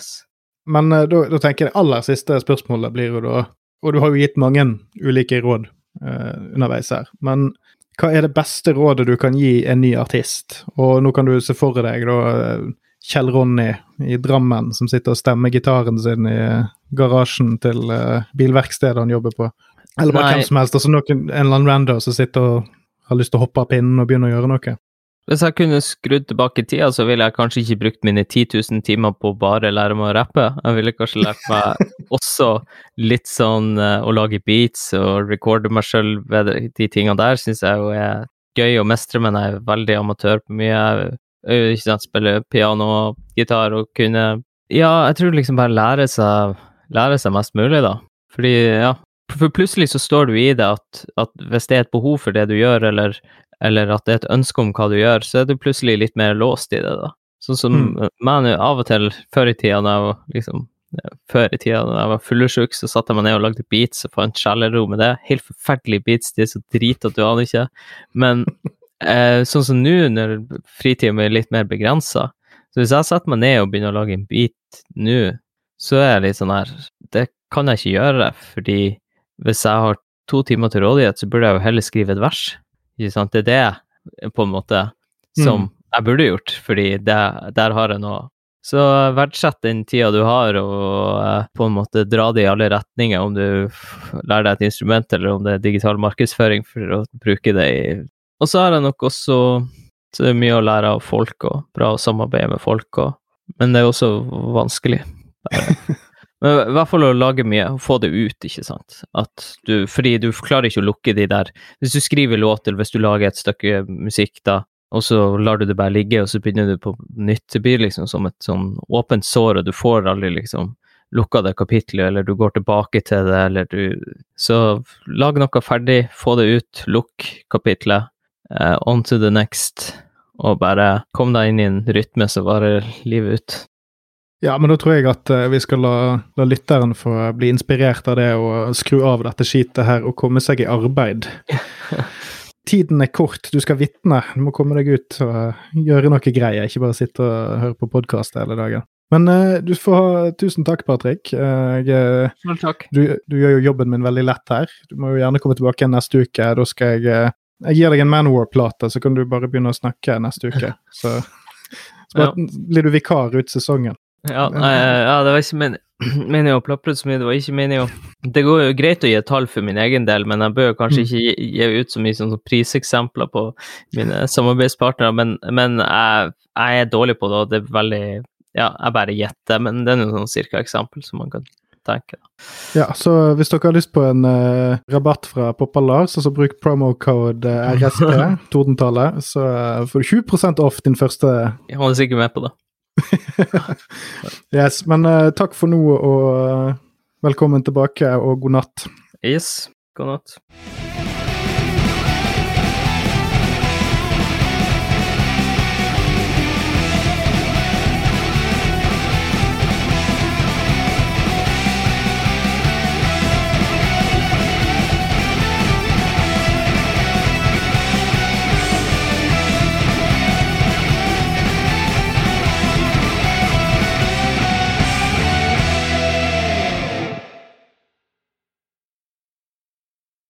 Speaker 1: Men da, da, tenker jeg det aller siste spørsmålet blir jo da Og du har jo gitt mange ulike råd eh, underveis her, men hva er det beste rådet du kan gi en ny artist? Og nå kan du se for deg da Kjell Ronny i Drammen som sitter og stemmer gitaren sin i garasjen til uh, bilverkstedet han jobber på. Eller bare Nei. hvem som helst. altså noen, En eller annen rando som sitter og har lyst til å hoppe av pinnen og begynne å gjøre noe.
Speaker 2: Hvis jeg kunne skrudd tilbake tida, så ville jeg kanskje ikke brukt mine 10 000 timer på å bare lære meg å rappe. Jeg ville kanskje lært meg også litt sånn uh, å lage beats og recorde meg sjøl ved de tingene der, syns jeg jo er gøy å mestre, men jeg er veldig amatør på mye. Jeg ikke sant, spiller piano og gitar og kunne Ja, jeg tror liksom bare lære seg, lære seg mest mulig, da. Fordi, ja, for plutselig så står du i det at, at, hvis det er et behov for det du gjør, eller eller at det er et ønske om hva du gjør, så er du plutselig litt mer låst i det, da. Sånn som mm. meg av og til før i tida, da jeg var liksom før i tida da jeg var fyllesyk, så satte jeg meg ned og lagde beats og fant sjelero med det. Helt forferdelige beats, de er så drit at du aner ikke. Men (laughs) eh, sånn som nå, når fritida mi er litt mer begrensa, så hvis jeg setter meg ned og begynner å lage en beat nå, så er jeg litt sånn her Det kan jeg ikke gjøre, fordi hvis jeg har to timer til rådighet, så burde jeg jo heller skrive et vers. Ikke sant? Det er det på en måte som mm. jeg burde gjort, fordi det, der har jeg noe så verdsett den tida du har, og uh, på en måte dra det i alle retninger, om du lærer deg et instrument, eller om det er digital markedsføring for å bruke det i Og så har jeg nok også så det er mye å lære av folk, og bra å samarbeide med folk, og, men det er også vanskelig. (laughs) Men i hvert fall å lage mye, og få det ut, ikke sant. At du, fordi du klarer ikke å lukke de der Hvis du skriver låt, eller hvis du lager et stykke musikk, da, og så lar du det bare ligge, og så begynner du på nytt, det blir liksom som et sånn åpent sår, og du får aldri liksom lukka det kapitlet, eller du går tilbake til det, eller du Så lag noe ferdig, få det ut, lukk kapitlet, uh, on to the next, og bare kom deg inn i en rytme som varer livet ut.
Speaker 1: Ja, men da tror jeg at uh, vi skal la, la, lytteren få bli inspirert av det og skru av dette skitet her og komme seg i arbeid. (laughs) Tiden er kort, du skal vitne. Du må komme deg ut og uh, gjøre noe greier, ikke bare sitte og høre på podkast hele dagen. Men uh, du får ha Tusen takk, Patrick.
Speaker 2: Jeg, takk.
Speaker 1: Du, du, gjør jo jobben min veldig lett her. Du må jo gjerne komme tilbake igjen neste uke. Da skal jeg Jeg gir deg en Manwar-plate, så kan du bare begynne å snakke neste uke. (laughs) Så, så bare, ja. blir du vikar ut sesongen.
Speaker 2: Ja, nei, ja, det var ikke men (clears throat) meningen å plapre så mye. Det var ikke meningen Det går jo greit å gi tall for min egen del, men jeg bør kanskje mm. ikke gi, gi ut så mye sånn priseksempler på mine samarbeidspartnere. Men, men jeg, jeg, er dårlig på det, og det er veldig Ja, jeg bare gjetter, men det er noe sånn cirka-eksempel som man kan tenke.
Speaker 1: Ja, så hvis dere har lyst på en uh, rabatt fra Poppa Lars, altså bruk promocode eh, RSP, (laughs) tordentallet, så uh, får du 20% off din første
Speaker 2: Jeg holder sikkert med på det. (laughs)
Speaker 1: yes, men uh, takk for nå, og uh, velkommen tilbake, og god natt.
Speaker 2: Yes, god natt.